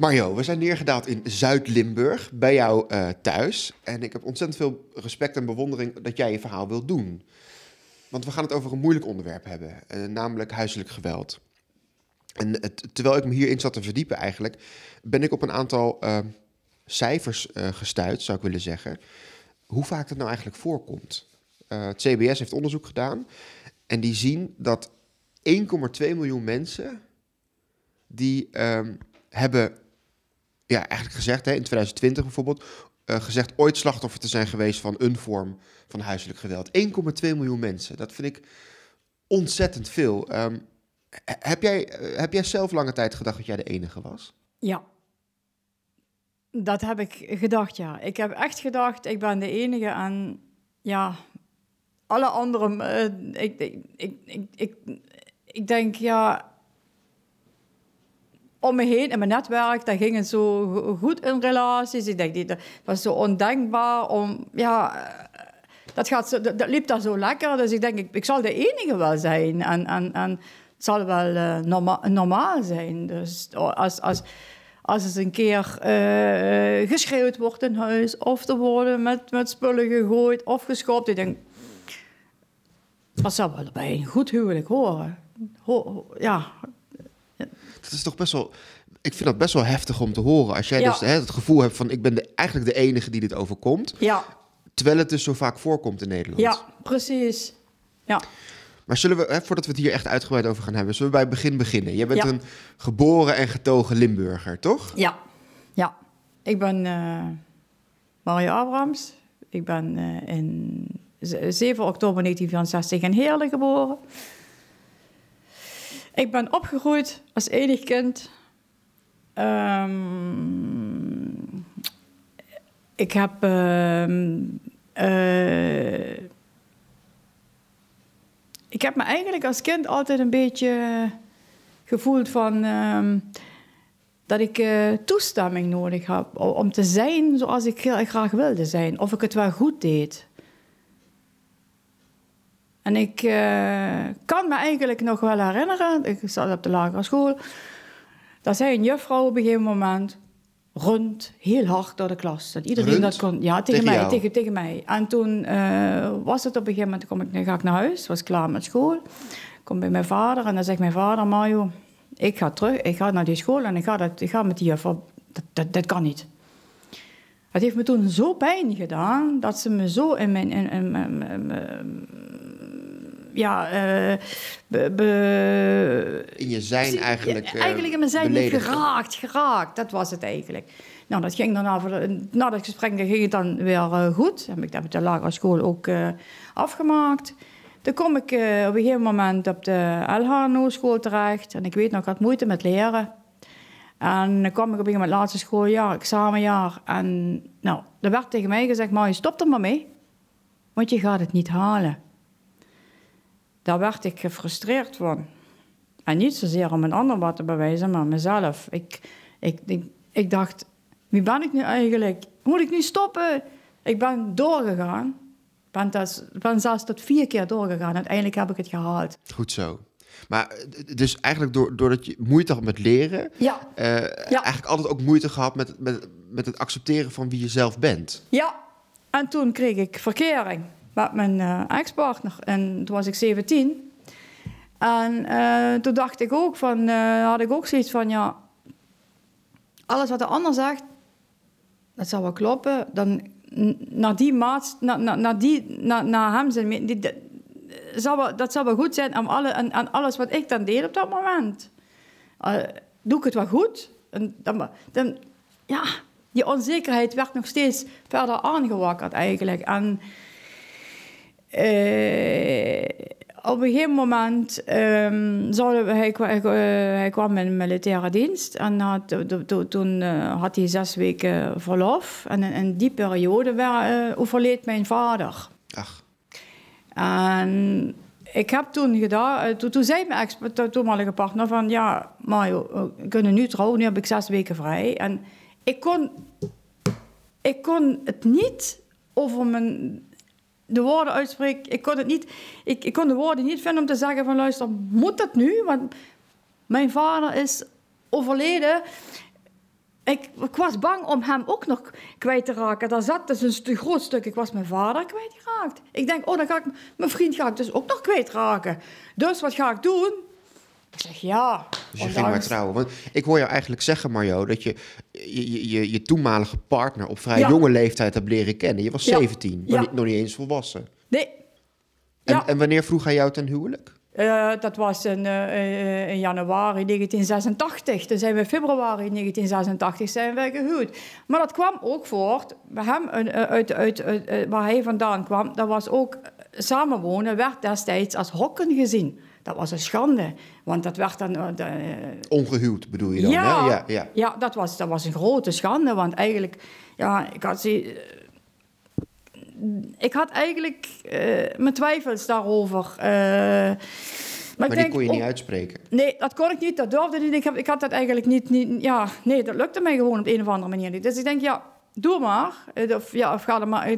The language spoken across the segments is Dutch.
Mario, we zijn neergedaald in Zuid-Limburg, bij jou eh, thuis. En ik heb ontzettend veel respect en bewondering dat jij je verhaal wilt doen. Want we gaan het over een moeilijk onderwerp hebben, eh, namelijk huiselijk geweld. En het, terwijl ik me hierin zat te verdiepen eigenlijk, ben ik op een aantal uh, cijfers gestuurd, zou ik willen zeggen. Hoe vaak dat nou eigenlijk voorkomt. het CBS heeft onderzoek gedaan en die zien dat 1,2 miljoen mensen die um, hebben ja, eigenlijk gezegd, hè, in 2020 bijvoorbeeld, uh, gezegd ooit slachtoffer te zijn geweest van een vorm van huiselijk geweld. 1,2 miljoen mensen. Dat vind ik ontzettend veel. Um, heb, jij, uh, heb jij zelf lange tijd gedacht dat jij de enige was? Ja. Dat heb ik gedacht, ja. Ik heb echt gedacht, ik ben de enige en ja, alle anderen, ik, ik, ik, ik, ik denk, ja, om me heen in mijn netwerk, daar ging het zo goed in relaties. Ik denk, dat was zo ondenkbaar om, ja, eh, dat, gaat zo, dat, liep daar zo lekker. Dus ik denk, ik, ik zal de enige wel zijn. En, en, en het zal wel norma normaal zijn. Dus als, als, als het een keer uh, geschreeuwd wordt in huis, of er worden met, met spullen gegooid of geschopt, ik denk, dat zou wel bij een goed huwelijk horen. Ho ja, dat is toch best wel. Ik vind dat best wel heftig om te horen. Als jij dus hè, het gevoel hebt van ik ben de, eigenlijk de enige die dit overkomt. Ja. Terwijl het dus zo vaak voorkomt in Nederland. Ja, precies. Ja. Maar zullen we, hè, voordat we het hier echt uitgebreid over gaan hebben, zullen we bij het begin beginnen? Jij bent een geboren en getogen Limburger, toch? Ja, ja. Ik ben uh, Mario Abrams. Ik ben uh, in 7 oktober 1964 in Heerlen geboren. Ik ben opgegroeid als enig kind. Um, ik heb. Uh, uh, ik heb me eigenlijk als kind altijd een beetje gevoeld van. Uh, dat ik uh, toestemming nodig heb om te zijn zoals ik heel graag wilde zijn. Of ik het wel goed deed. En ik uh, kan me eigenlijk nog wel herinneren, ik zat op de lagere school, dat zei een juffrouw op een gegeven moment rond heel hard door de klas. Dat iedereen Rund? dat kon. Ja, tegen, Tegen mij, tegen, tegen mij. En toen uh, was het op een gegeven moment, kom ik, ga ik naar huis, was klaar met school. Kom bij mijn vader en dan zegt mijn vader, Mario, ik ga terug, ik ga naar die school en ik ga, dat, ik ga met die juffrouw, dat, dat, dat kan niet. Het heeft me toen zo pijn gedaan dat ze me zo in mijn, in, in, ja, uh, be, be, In je zijn eigenlijk. ja, eigenlijk in mijn zijn niet geraakt, geraakt. Dat was het eigenlijk. Nou, dat ging dan na dat gesprek ging het dan weer uh, goed. Heb ik dat met de lagere school ook afgemaakt. Toen kom ik op een gegeven moment op de LHNO-school terecht. En ik weet nog, ik had moeite met leren. En dan kwam ik op een gegeven moment laatste schooljaar, examenjaar. En nou, er werd tegen mij gezegd, maar je stopt er maar mee. Want je gaat het niet halen. Daar werd ik gefrustreerd van. En niet zozeer om een ander wat te bewijzen, maar mezelf. Ik, ik, ik, ik dacht, wie ben ik nu eigenlijk? Moet ik nu stoppen? Ik ben doorgegaan. Ik ben, ben zelfs tot vier keer doorgegaan. Uiteindelijk heb ik het gehaald. Goed zo. Maar dus eigenlijk door, doordat je moeite had met leren, ja. Uh, ja. eigenlijk altijd ook moeite gehad met, met, met het accepteren van wie je zelf bent. Ja, en toen kreeg ik verkering met mijn uh, ex-partner. En toen was ik 17. En uh, toen dacht ik ook van, uh, had ik ook zoiets van, ja, alles wat de ander zegt, dat zou wel kloppen. Dan naar die maat, naar, naar, die, naar hem zijn, die, die, zou wel, dat zou wel goed zijn aan, alle, aan, aan alles wat ik dan deed op dat moment. doe ik het wel goed? En dan, dan, ja, die onzekerheid werd nog steeds verder aangewakkerd eigenlijk. En uh, op een gegeven moment um, zouden, hij, hij, uh, hij kwam in militaire dienst en had, to, to, toen uh, had hij zes weken verlof. En in, in die periode werd, overleed mijn vader. Ach. En ik heb toen gedaan, toen, toen zei mijn ex, toenmalige partner van ja, Mario, we kunnen nu trouwen, nu heb ik zes weken vrij. En ik kon, ik kon het niet over mijn de woorden uitspreken. Ik kon, het niet, ik, ik kon de woorden niet vinden om te zeggen van luister, moet dat nu? Want mijn vader is overleden. ik, was bang om hem ook nog kwijt te raken. Daar zat dus een groot stuk. Ik was mijn vader kwijtgeraakt. Ik denk, oh, dan ga ik mijn vriend ga ik dus ook nog kwijtraken. Dus wat ga ik doen? Ik zeg ja. Dus je ging maar trouwen. Want ik hoor jou eigenlijk zeggen, Mario, dat je je, je, je, je toenmalige partner op vrij Ja. jonge leeftijd hebt leren kennen. Je was Ja. 17, nog, Ja. niet, nog niet eens volwassen. Nee. En, en wanneer vroeg hij jou ten huwelijk? Eh, dat was in, eh, eh, in januari 1986. Toen zijn we in februari 1986 zijn we gehuwd. Maar dat kwam ook voort bij hem uit, uit, uit, waar hij vandaan kwam. Dat was ook samenwonen werd destijds als hokken gezien. Dat was een schande, want dat werd dan. de, eh, Ongehuwd bedoel je dan, ja, hè? Ja, ja. ja dat, was, dat was een grote schande, want eigenlijk, ja, ik had, eh, ik had eigenlijk eh, mijn twijfels daarover. maar Maar ik die denk kon je niet uitspreken. Nee, dat kon ik niet, dat durfde ik niet. Ik, heb, ik had dat eigenlijk niet, niet, ja, nee, dat lukte mij gewoon op een of andere manier niet. Dus ik denk, ja, doe maar. Eh, Of, ja, of ga er maar, eh,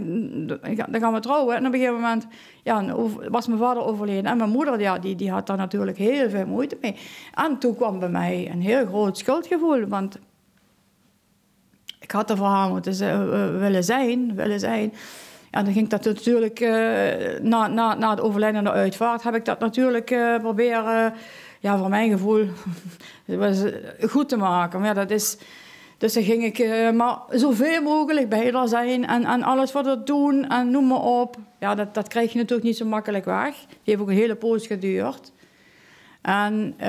dan gaan we trouwen. En op een gegeven moment ja, was mijn vader overleden. En mijn moeder, ja, die, die had daar natuurlijk heel veel moeite mee. En toen kwam bij mij een heel groot schuldgevoel, want ik had er voor haar moeten eh, willen zijn, willen zijn. En dan ging dat natuurlijk, eh, na, na, na het overlijden en de uitvaart, heb ik dat natuurlijk eh, proberen, ja, voor mijn gevoel, eh, goed te maken. Maar ja, dat is, dus dan ging ik eh, maar zoveel mogelijk bij haar zijn en, alles voor haar doen en noem maar op. Ja, dat, dat krijg je natuurlijk niet zo makkelijk weg. Die heeft ook een hele poos geduurd. En eh,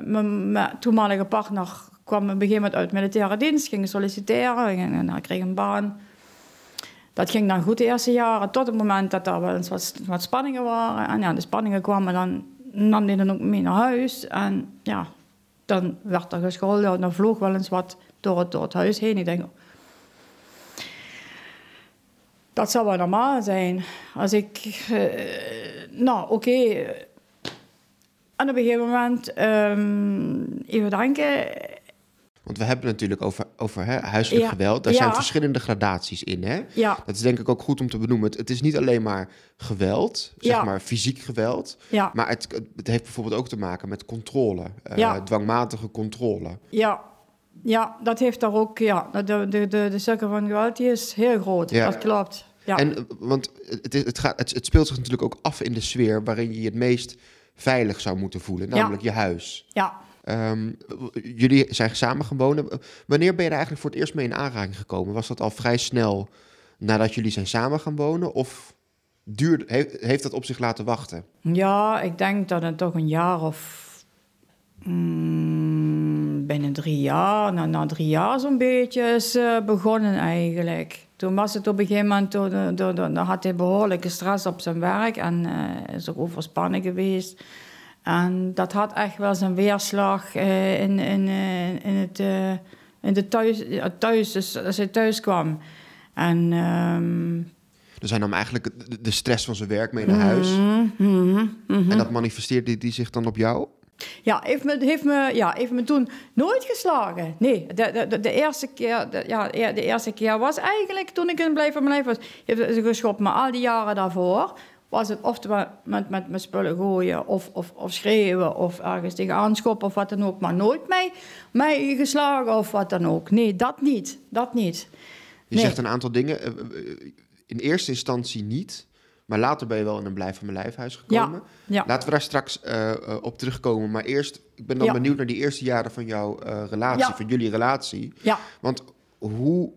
mijn, mijn toenmalige partner kwam op een gegeven moment uit militaire dienst, ging solliciteren en, en kreeg een baan. Dat ging dan goed de eerste jaren, tot het moment dat er wel eens wat, wat spanningen waren. En ja, de spanningen kwamen dan, nam hij dan ook mee naar huis. En ja, dan werd er gescholden en dan vloog wel eens wat door het, door het huis heen. Ik denk, dat zou wel normaal zijn. Als ik, eh, nou oké. En op een gegeven moment, ehm, even denken, Want we hebben het natuurlijk over, over hè, huiselijk Ja, geweld. Daar ja. zijn verschillende gradaties in, hè? ja, Dat is denk ik ook goed om te benoemen. Het, het is niet alleen maar geweld, zeg maar fysiek geweld. Maar het, het heeft bijvoorbeeld ook te maken met controle. eh. Dwangmatige controle. ja. Ja, dat heeft daar ook, ja, de, de, de, de cirkel van geweld die is heel groot, Ja. dat klopt. Ja. En, want het, is- het, gaat, het, het speelt zich natuurlijk ook af in de sfeer waarin je je het meest veilig zou moeten voelen, Ja. namelijk je huis. ja. Ehm, jullie zijn samen gaan wonen. Wanneer ben je er eigenlijk voor het eerst mee in aanraking gekomen? Was dat al vrij snel nadat jullie zijn samen gaan wonen? Of duurde, heeft, heeft dat op zich laten wachten? Ja, ik denk dat het toch een jaar of mm, binnen drie jaar, na, na drie jaar zo'n beetje is eh, begonnen eigenlijk. Toen was het op een gegeven moment, toen, toen, toen- toen had hij behoorlijke stress op zijn werk en eh, is ook overspannen geweest. En dat had echt wel zijn weerslag eh, in, in, eh, in, het, eh, in de thuis, thuis, dus als hij thuis kwam. En ehm, Dus hij nam eigenlijk de, de stress van zijn werk mee naar huis. mhm, mhm, mhm. En dat manifesteerde die zich dan op jou? Ja, heeft me, heeft, me, ja, heeft me toen nooit geslagen. Nee, de, de, de, eerste keer, de, ja, de eerste keer was eigenlijk toen ik in Blijf van Mijn Lijf was. Heeft ze geschopt, maar al die jaren daarvoor was het oftewel met, met, met spullen gooien of, of, of schreeuwen of ergens tegenaan schoppen of wat dan ook. Maar nooit mij, mij geslagen of wat dan ook. Nee, dat niet. Dat niet. Je Nee. zegt een aantal dingen. eh, eh, In eerste instantie niet. Maar later ben je wel in een blijf van mijn lijfhuis gekomen. Ja, Laten we daar straks eh, eh, op terugkomen. Maar eerst, ik ben dan Ja. benieuwd naar die eerste jaren van jouw eh, relatie, van jullie relatie. ja. Want hoe,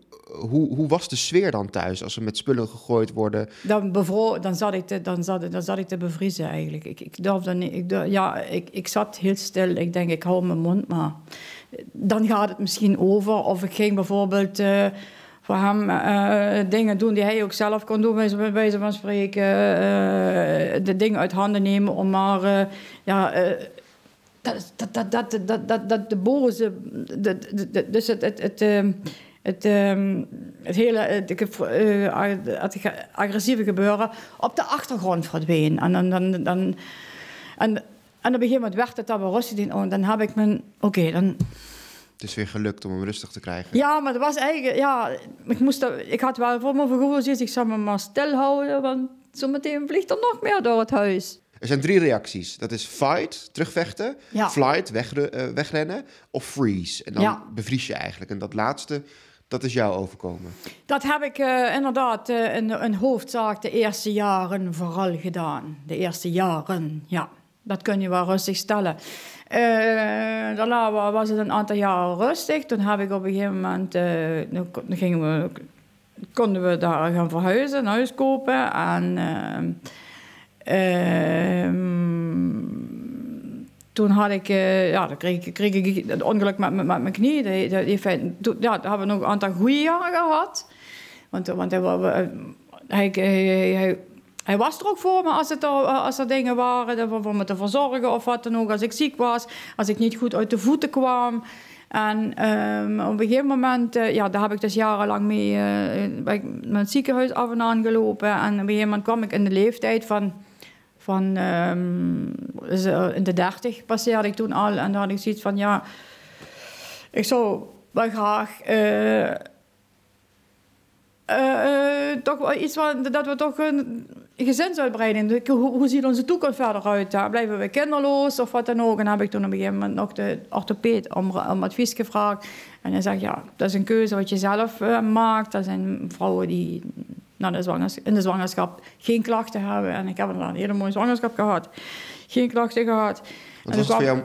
hoe, hoe was de sfeer dan thuis als er met spullen gegooid worden? Dan, bevro dan, zat ik te, dan, zat, dan zat ik te bevriezen eigenlijk. Ik, ik durfde niet. Ik, durf- ja, ik, ik zat heel stil. Ik denk, ik hou mijn mond maar. Dan gaat het misschien over. Of ik ging bijvoorbeeld voor hem eh, dingen doen die hij ook zelf kon doen, bij wijze- van spreken. eh, de dingen uit handen nemen om maar. eh, ja, dat, dat, dat, dat, dat, dat, dat de boze. dus het. het, het ehm, het, ehm, het hele het, het agressieve gebeuren op de achtergrond verdween. En dan, dan, dan, en, en op een gegeven moment werd het rustig. Oh, dan heb ik mijn... Oké, dan... Het is weer gelukt om hem rustig te krijgen. Ja, maar dat was eigenlijk... Ja, ik, moest, dat- ik had wel voor mijn gevoel zoiets. Ik zou me maar stilhouden, want zometeen vliegt er nog meer door het huis. Er zijn drie reacties. Dat is fight, terugvechten, Ja. flight, wegre- eh, wegrennen, of freeze. En dan Ja. bevries je eigenlijk. En dat laatste, dat is jou overkomen. Dat heb ik eh, inderdaad eh, in, in hoofdzaak de eerste jaren vooral gedaan. De eerste jaren, ja. Dat kun je wel rustig stellen. Eh, daarna wa- was het een aantal jaren rustig. Toen heb ik op een gegeven moment... eh, dan gingen we, konden we daar gaan verhuizen, een huis kopen. En... ehm, toen had ik, ja, dan kreeg, ik- kreeg ik het ongeluk met, met, met mijn knie. Die, die feit- toen- ja, daar hebben we nog een aantal goede jaren gehad. Want, want hij, hij, hij, hij, hij was er ook voor me als, het er, als er dingen waren voor me te verzorgen of wat dan ook. Als ik ziek was, als ik niet goed uit de voeten kwam. En ehm, op een gegeven moment, eh, ja, daar heb ik dus jarenlang mee eh, ik met het ziekenhuis af en aan gelopen. En op een gegeven moment kwam ik in de leeftijd van, van ehm, dus, eh, in de dertig passeerde ik toen al. En dan had ik zoiets van, ja, ik zou wel graag... eh, eh, eh, toch wel iets van, dat we toch een gezinsuitbreiding. Hoe, hoe ziet onze toekomst verder uit? hè? Blijven we kinderloos of wat dan ook? En dan heb ik toen op een gegeven moment nog de orthopeed om, om advies gevraagd. En hij zegt, ja, dat is een keuze wat je zelf eh, maakt. Er zijn vrouwen die nou, de zwangers- in de zwangerschap geen klachten hebben. En ik heb een hele mooie zwangerschap gehad. Geen klachten gehad. En was kwam- jou?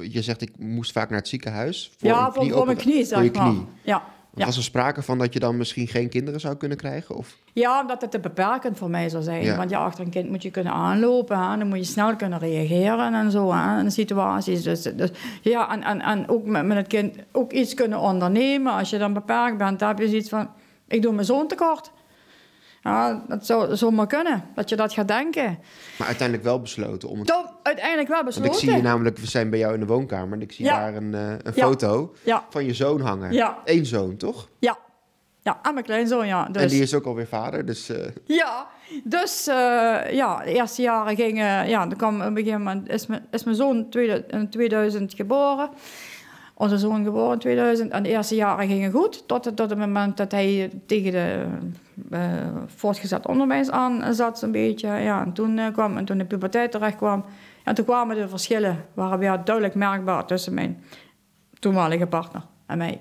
Je zegt, ik moest vaak naar het ziekenhuis. Voor Ja, voor, voor mijn knie, zeg maar. knie. Ja. Ja. Was er sprake van dat je dan misschien geen kinderen zou kunnen krijgen? Of? Ja, omdat het te beperkend voor mij zou zijn. Ja. Want ja, achter een kind moet je kunnen aanlopen. Hè? Dan moet je snel kunnen reageren en zo hè? in situaties. Dus, dus, ja, en, en, en ook met, met het kind ook iets kunnen ondernemen. Als je dan beperkt bent, dan heb je zoiets van... Ik doe mijn zoon tekort. Ja, dat zou zomaar kunnen, dat je dat gaat denken. Maar uiteindelijk wel besloten om het... Toen uiteindelijk wel Want besloten. ik zie je namelijk, we zijn bij jou in de woonkamer... en ik zie Ja. daar een, eh, een Ja. foto Ja, van je zoon hangen. Ja. Eén zoon, toch? ja. Ja, en mijn kleinzoon, ja. Dus. En die is ook alweer vader, dus... eh, Ja, dus eh, ja, de eerste jaren gingen... Ja, dan kwam op een gegeven moment... Is mijn, is mijn zoon in 2000 geboren. Onze zoon geboren in 2000. En de eerste jaren gingen goed. Tot, het- tot het moment dat hij tegen de voortgezet onderwijs aan zat, zo'n beetje. Ja, en toen eh, kwam... En toen de puberteit terecht kwam... En toen kwamen de verschillen... waren weer duidelijk merkbaar tussen mijn toenmalige partner en mij.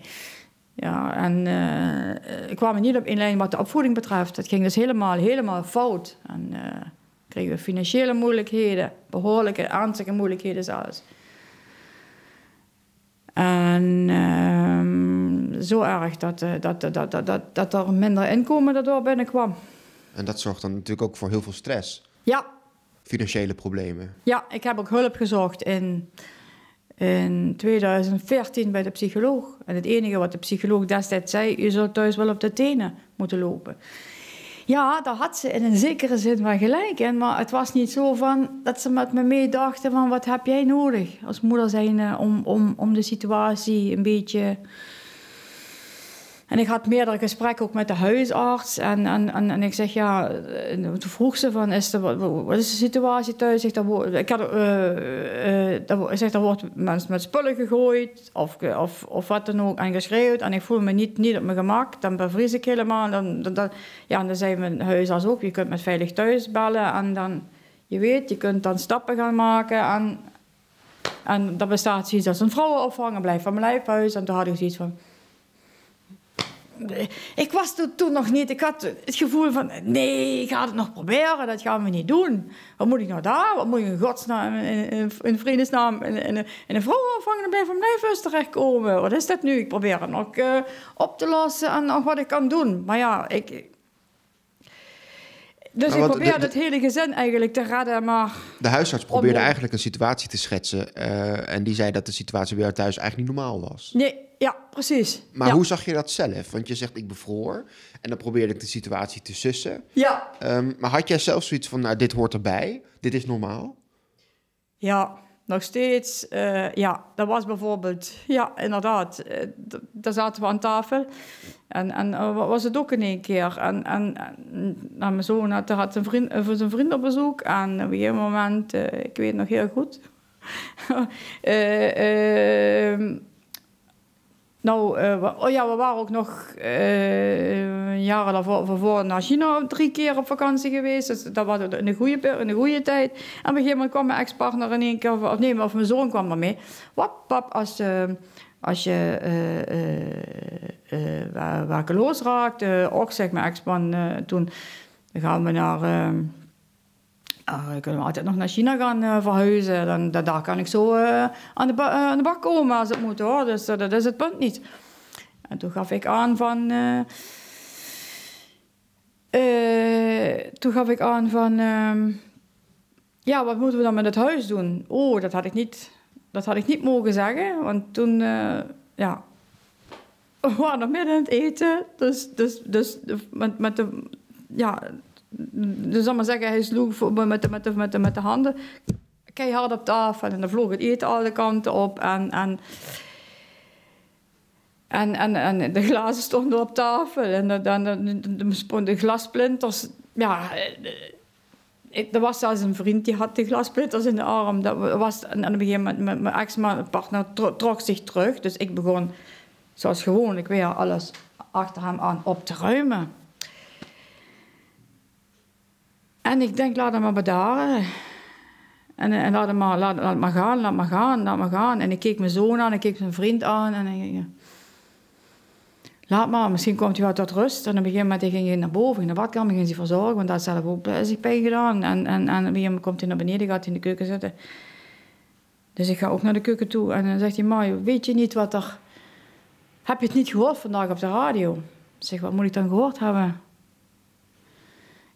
Ja, en eh ik kwam niet op één lijn wat de opvoeding betreft. Het ging dus helemaal, helemaal fout. En eh kregen we financiële moeilijkheden, behoorlijke, ernstige moeilijkheden zelfs. En ehm, zo erg dat, eh, dat, dat, dat, dat, dat, er minder inkomen daardoor binnenkwam. en dat zorgt dan natuurlijk ook voor heel veel stress. Ja, Financiële problemen. Ja, ik heb ook hulp gezocht in, in 2014 bij de psycholoog. En het enige wat de psycholoog destijds zei, je zult thuis wel op de tenen moeten lopen. Ja, daar had ze in een zekere zin wel gelijk in. Maar het was niet zo van dat ze met me meedachten van wat heb jij nodig als moeder zijn om, om, om de situatie een beetje... En ik had meerdere gesprekken ook met de huisarts. En, en, en, ik zeg, ja, eh, toen vroeg ze van, is er, wat, is de situatie thuis? Ik, ik, had, eh, eh, zeg, er wordt mensen met spullen gegooid of, of, of wat dan ook en geschreeuwd. En ik voel me niet, niet op mijn gemak. Dan bevries ik helemaal. Dan, dan, dan- ja, en dan zei mijn huisarts ook, je kunt met veilig thuis bellen. En dan, je weet, je kunt dan stappen gaan maken. En, en dat bestaat zoiets als een vrouwenopvang. En blijf van mijn lijfhuis. En toen had ik zoiets van... Ik was toen, nog niet. Ik had het gevoel van: nee, ik ga het nog proberen. Dat gaan we niet doen. Wat moet ik nou daar? Wat moet ik in godsnaam, in, in, vredesnaam, in, een vrouwenopvang en blijven van terechtkomen? Wat is dat nu? Ik probeer het nog eh, op te lossen en nog wat ik kan doen. Maar ja, ik. Dus ik wat probeer de- het hele gezin eigenlijk te redden, maar De huisarts probeerde eigenlijk een situatie te schetsen. eh, en die zei dat de situatie bij jou thuis eigenlijk niet normaal was. nee, ja, precies. Maar ja. hoe zag je dat zelf? Want je zegt ik bevroor. En dan probeerde ik de situatie te sussen. Ja, Ehm, maar had jij zelf zoiets van, nou, dit hoort erbij. Dit is normaal. Ja, nog steeds. eh, ja, dat was bijvoorbeeld, ja, inderdaad. eh, daar zaten we aan tafel. En, en wa- was het ook in één keer. En, en, nou, mijn zoon had, had vriend, eh, zijn vriend op bezoek. En op een gegeven moment, ik weet nog heel goed. Nou, eh, oh ja, we waren ook nog eh, jaren daarvoor voor naar China drie keer op vakantie geweest. Dus dat was de goede, de goede tijd. En op een gegeven moment kwam mijn ex-partner in één keer, of, nee, of mijn zoon kwam ermee. Wat, pap, als, eh, als je eh wa- werkeloos raakt, ook zegt mijn ex-man toen, dan gaan we naar... eh, Ah, we kunnen altijd nog naar China gaan eh, verhuizen. Dan, dan, daar kan ik zo eh, aan, de eh, aan de bak komen als het moet hoor. Dus dat is het punt niet. En toen gaf ik aan van. toen gaf ik aan van. ehm, ja, wat moeten we dan met het huis doen? Oh, dat had ik niet, dat had ik niet mogen zeggen. Want toen. ja. We waren nog midden aan het eten. Dus, dus, dus met, met de. Ja, dus zal maar zeggen, hij sloeg met de, met de, met de, met de handen keihard op tafel. En dan vloog het eten alle kanten op. En, en, en, en, de glazen stonden op tafel. En dan de, de, glassplinters... Ja, eh, er was zelfs een vriend die had de glassplinters in de arm. Dat was, en op een gegeven mijn, ex-partner tro- trok zich terug. Dus ik begon, zoals gewoonlijk, weer alles achter hem aan op te ruimen. En ik denk, laat hem maar bedaren. En, laat, hem maar, laat, laat maar gaan, laat maar gaan, laat maar gaan. En ik keek mijn zoon aan, ik keek zijn vriend aan. En ik laat maar, misschien komt hij wel tot rust. En op een gegeven moment ging hij naar boven, in de badkamer, ging hij verzorgen. Want daar zelf ook zich bij gedaan. En, en, en komt hij naar beneden, gaat hij in de keuken zitten. Dus ik ga ook naar de keuken toe. En dan zegt hij, Mario, weet je niet wat er... Heb je het niet gehoord vandaag op de radio? Ik zeg, wat moet ik dan gehoord hebben?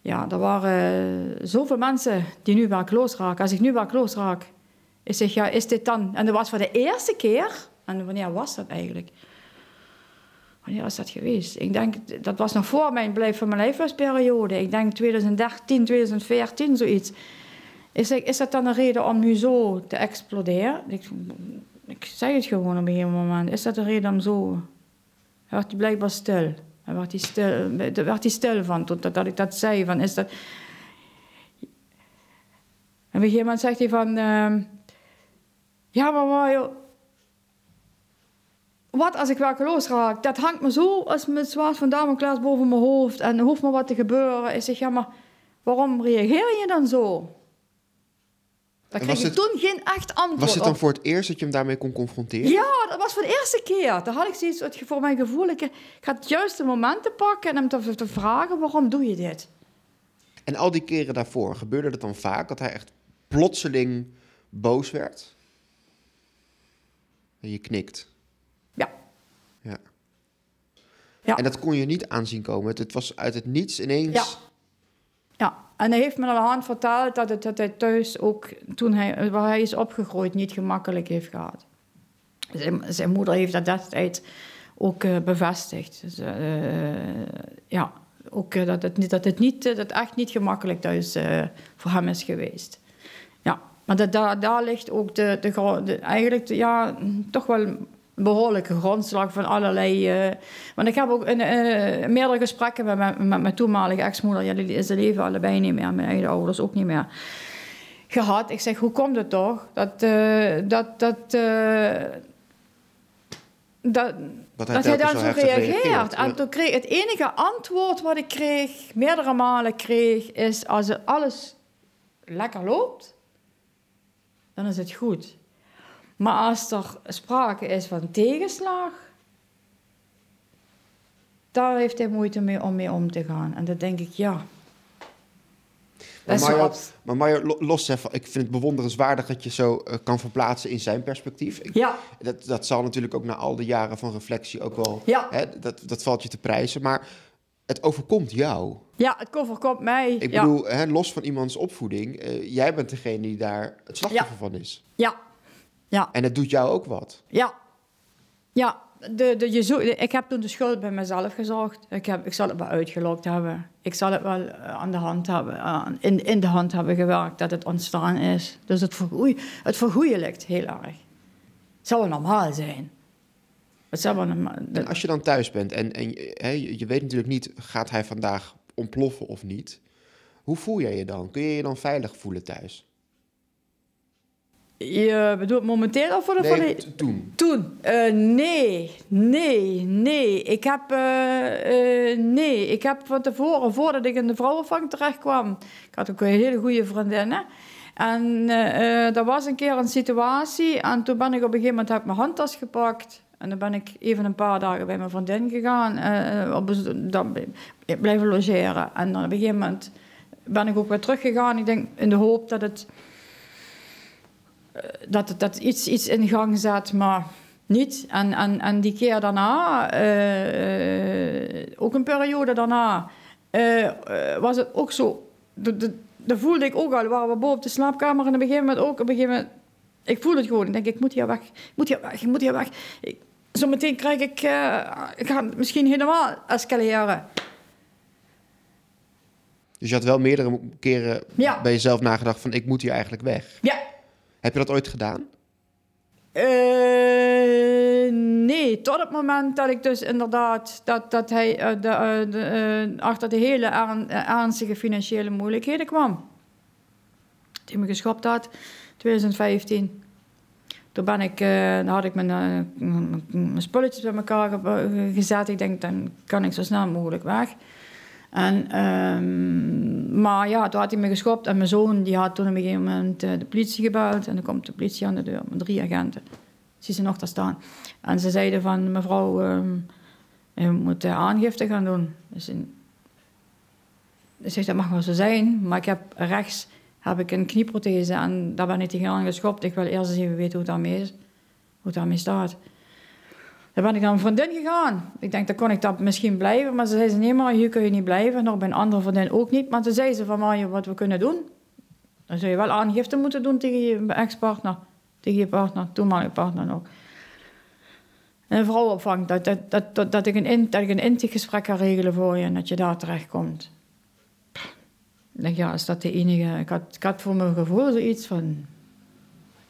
Ja, er waren eh, zoveel mensen die nu werkloos raken. Als ik nu werkloos raak, ik ja, is dit dan... En dat was voor de eerste keer. En wanneer was dat eigenlijk? Wanneer is dat geweest? Ik denk, dat was nog voor mijn blijf van mijn leeftijdsperiode. Ik denk 2013, 2014, zoiets. Ik is dat dan een reden om nu zo te exploderen? Ik, ik zeg het gewoon op een gegeven moment. Is dat een reden om zo... Werd hij blijkbaar stil. Hij werd hij stil, daar werd hij stil van, totdat dat ik dat zei. Van, is dat... En gegeven moment zegt hij van... ehm, ja, maar. Wat als ik werkeloos raak? Dat hangt me zo als met zwaard van Damocles boven mijn hoofd. En hoeft maar wat te gebeuren. Ik zeg, ja, maar waarom reageer je dan zo? Daar En kreeg het- toen geen echt antwoord Was het dan op. voor het eerst dat je hem daarmee kon confronteren? Ja, dat was voor de eerste keer. Daar had ik zoiets voor mijn gevoel. Ik, ga het juiste momenten pakken en hem te, te vragen: waarom doe je dit? En al die keren daarvoor, gebeurde het dan vaak dat hij echt plotseling boos werd? En je knikt. Ja. Ja. Ja. En dat kon je niet aanzien komen. Het, het was uit het niets ineens. Ja. Ja, en hij heeft me aan de hand verteld dat, het, dat hij thuis ook, toen hij, waar hij is opgegroeid, niet gemakkelijk heeft gehad. Zijn, zijn moeder heeft dat destijds ook eh, bevestigd. Dus, eh, ja, ook eh, dat, het, niet- dat, het niet, eh, dat het echt niet gemakkelijk thuis eh, voor hem is geweest. Ja, maar dat, daar, daar ligt ook de, de, eigenlijk ja, toch wel behoorlijke grondslag van allerlei... eh, want ik heb ook in, eh, meerdere gesprekken met, mijn- met mijn toenmalige ex-moeder... Ja, die ze leven allebei niet meer, mijn eigen ouders ook niet meer... gehad. Ik zeg, hoe komt het toch dat... eh, dat, dat dat, Dat dat hij dan zo reageert. En toen kreeg het enige antwoord wat ik kreeg, meerdere malen kreeg, is als alles lekker loopt, dan is het goed. Maar als er sprake is van tegenslag, daar heeft hij moeite mee om mee om te gaan. En dan denk ik, ja. Maar Dat wel- maar los even, ik vind het bewonderenswaardig dat je zo eh, kan verplaatsen in zijn perspectief. Ik- Ja, dat, dat zal natuurlijk ook na al die jaren van reflectie ook wel, ja, hè, dat, dat valt je te prijzen. Maar het overkomt jou. ja, het koffer komt mij. Ik ja. bedoel, hè, los van iemands opvoeding, eh, jij bent degene die daar het slachtoffer van is. Ja, ja. En het doet jou ook wat. Ja. Ja, de, de, je ik heb toen de schuld bij mezelf gezocht. Ik, heb, ik zal het wel uitgelokt hebben. Ik zal het wel eh, aan de hand hebben, in, in de hand hebben gewerkt dat het ontstaan is. Dus het, vergoei, het vergoeilijkt heel erg. Het zou wel normaal zijn. Het zou wel normaal En als je dan thuis bent en, en je weet natuurlijk niet, gaat hij vandaag ontploffen of niet? Hoe voel jij je dan? Kun je je dan veilig voelen thuis? Je bedoelt momenteel of voor de... Nee, toen. Toen? Eh, nee, nee, nee. Ik heb, eh, eh, nee. Ik heb van tevoren, voordat ik in de vrouwenvang terecht kwam, ik had ook een hele goede vriendinnen. En eh eh, er was een keer een situatie en toen ben ik op een gegeven moment heb ik mijn handtas gepakt. En dan ben ik even een paar dagen bij mijn vriendin gegaan, op, dan blijven logeren. En dan op een gegeven moment ben ik ook weer teruggegaan. Ik denk in de hoop dat het dat het dat iets, iets in gang zet, maar niet. En, en, en die keer daarna, eh, eh, ook een periode daarna, eh, eh, was het ook zo. Dat voelde ik ook al, waren we boven op de slaapkamer en op een gegeven moment ook, op een gegeven moment, ik voel het gewoon. Ik denk, ik moet hier weg, ik moet hier weg, ik moet hier weg. Ik, zometeen krijg ik, eh, ik ga misschien helemaal escaleren. Dus je had wel meerdere keren Ja. bij jezelf nagedacht van ik moet hier eigenlijk weg. Ja, Heb je dat ooit gedaan? Eh, nee, tot het moment dat ik dus inderdaad, dat, dat hij eh, de, eh, achter de hele ern- ernstige financiële moeilijkheden kwam. Toen me geschopt had, 2015. Toen ben ik, dan had ik mijn, mijn- spulletjes bij elkaar ge- gezet. Ik denk, dan kan ik zo snel mogelijk weg. En, ehm, maar ja, toen had hij me geschopt en mijn zoon die had toen op een gegeven moment eh, de politie gebeld. En dan komt de politie aan de deur met drie agenten. Zie ze nog daar staan. En ze zeiden van, mevrouw, ehm u moet eh, aangifte gaan doen. Dus in, ik zeg, dat mag wel zo zijn, maar ik heb rechts heb ik een knieprothese en daar ben ik tegenaan geschopt. Ik wil eerst eens even weten hoe het daarmee is, hoe het daarmee staat. Dan ben ik naar een vriendin gegaan. Ik denk, dan kon ik dat misschien blijven. Maar ze zei ze, nee maar hier kun je niet blijven. Nog bij een andere vriendin ook niet. Maar toen zei ze van, maar wat we kunnen doen. Dan zou je wel aangifte moeten doen tegen je ex-partner. Tegen je partner, toenmalige partner nog. En vrouwenopvang, dat, dat, dat, dat, dat ik een, in, dat ik een intakegesprek kan regelen voor je en dat je daar terechtkomt. Ik denk, ja, is dat de enige... Ik had, ik had voor mijn gevoel zoiets van...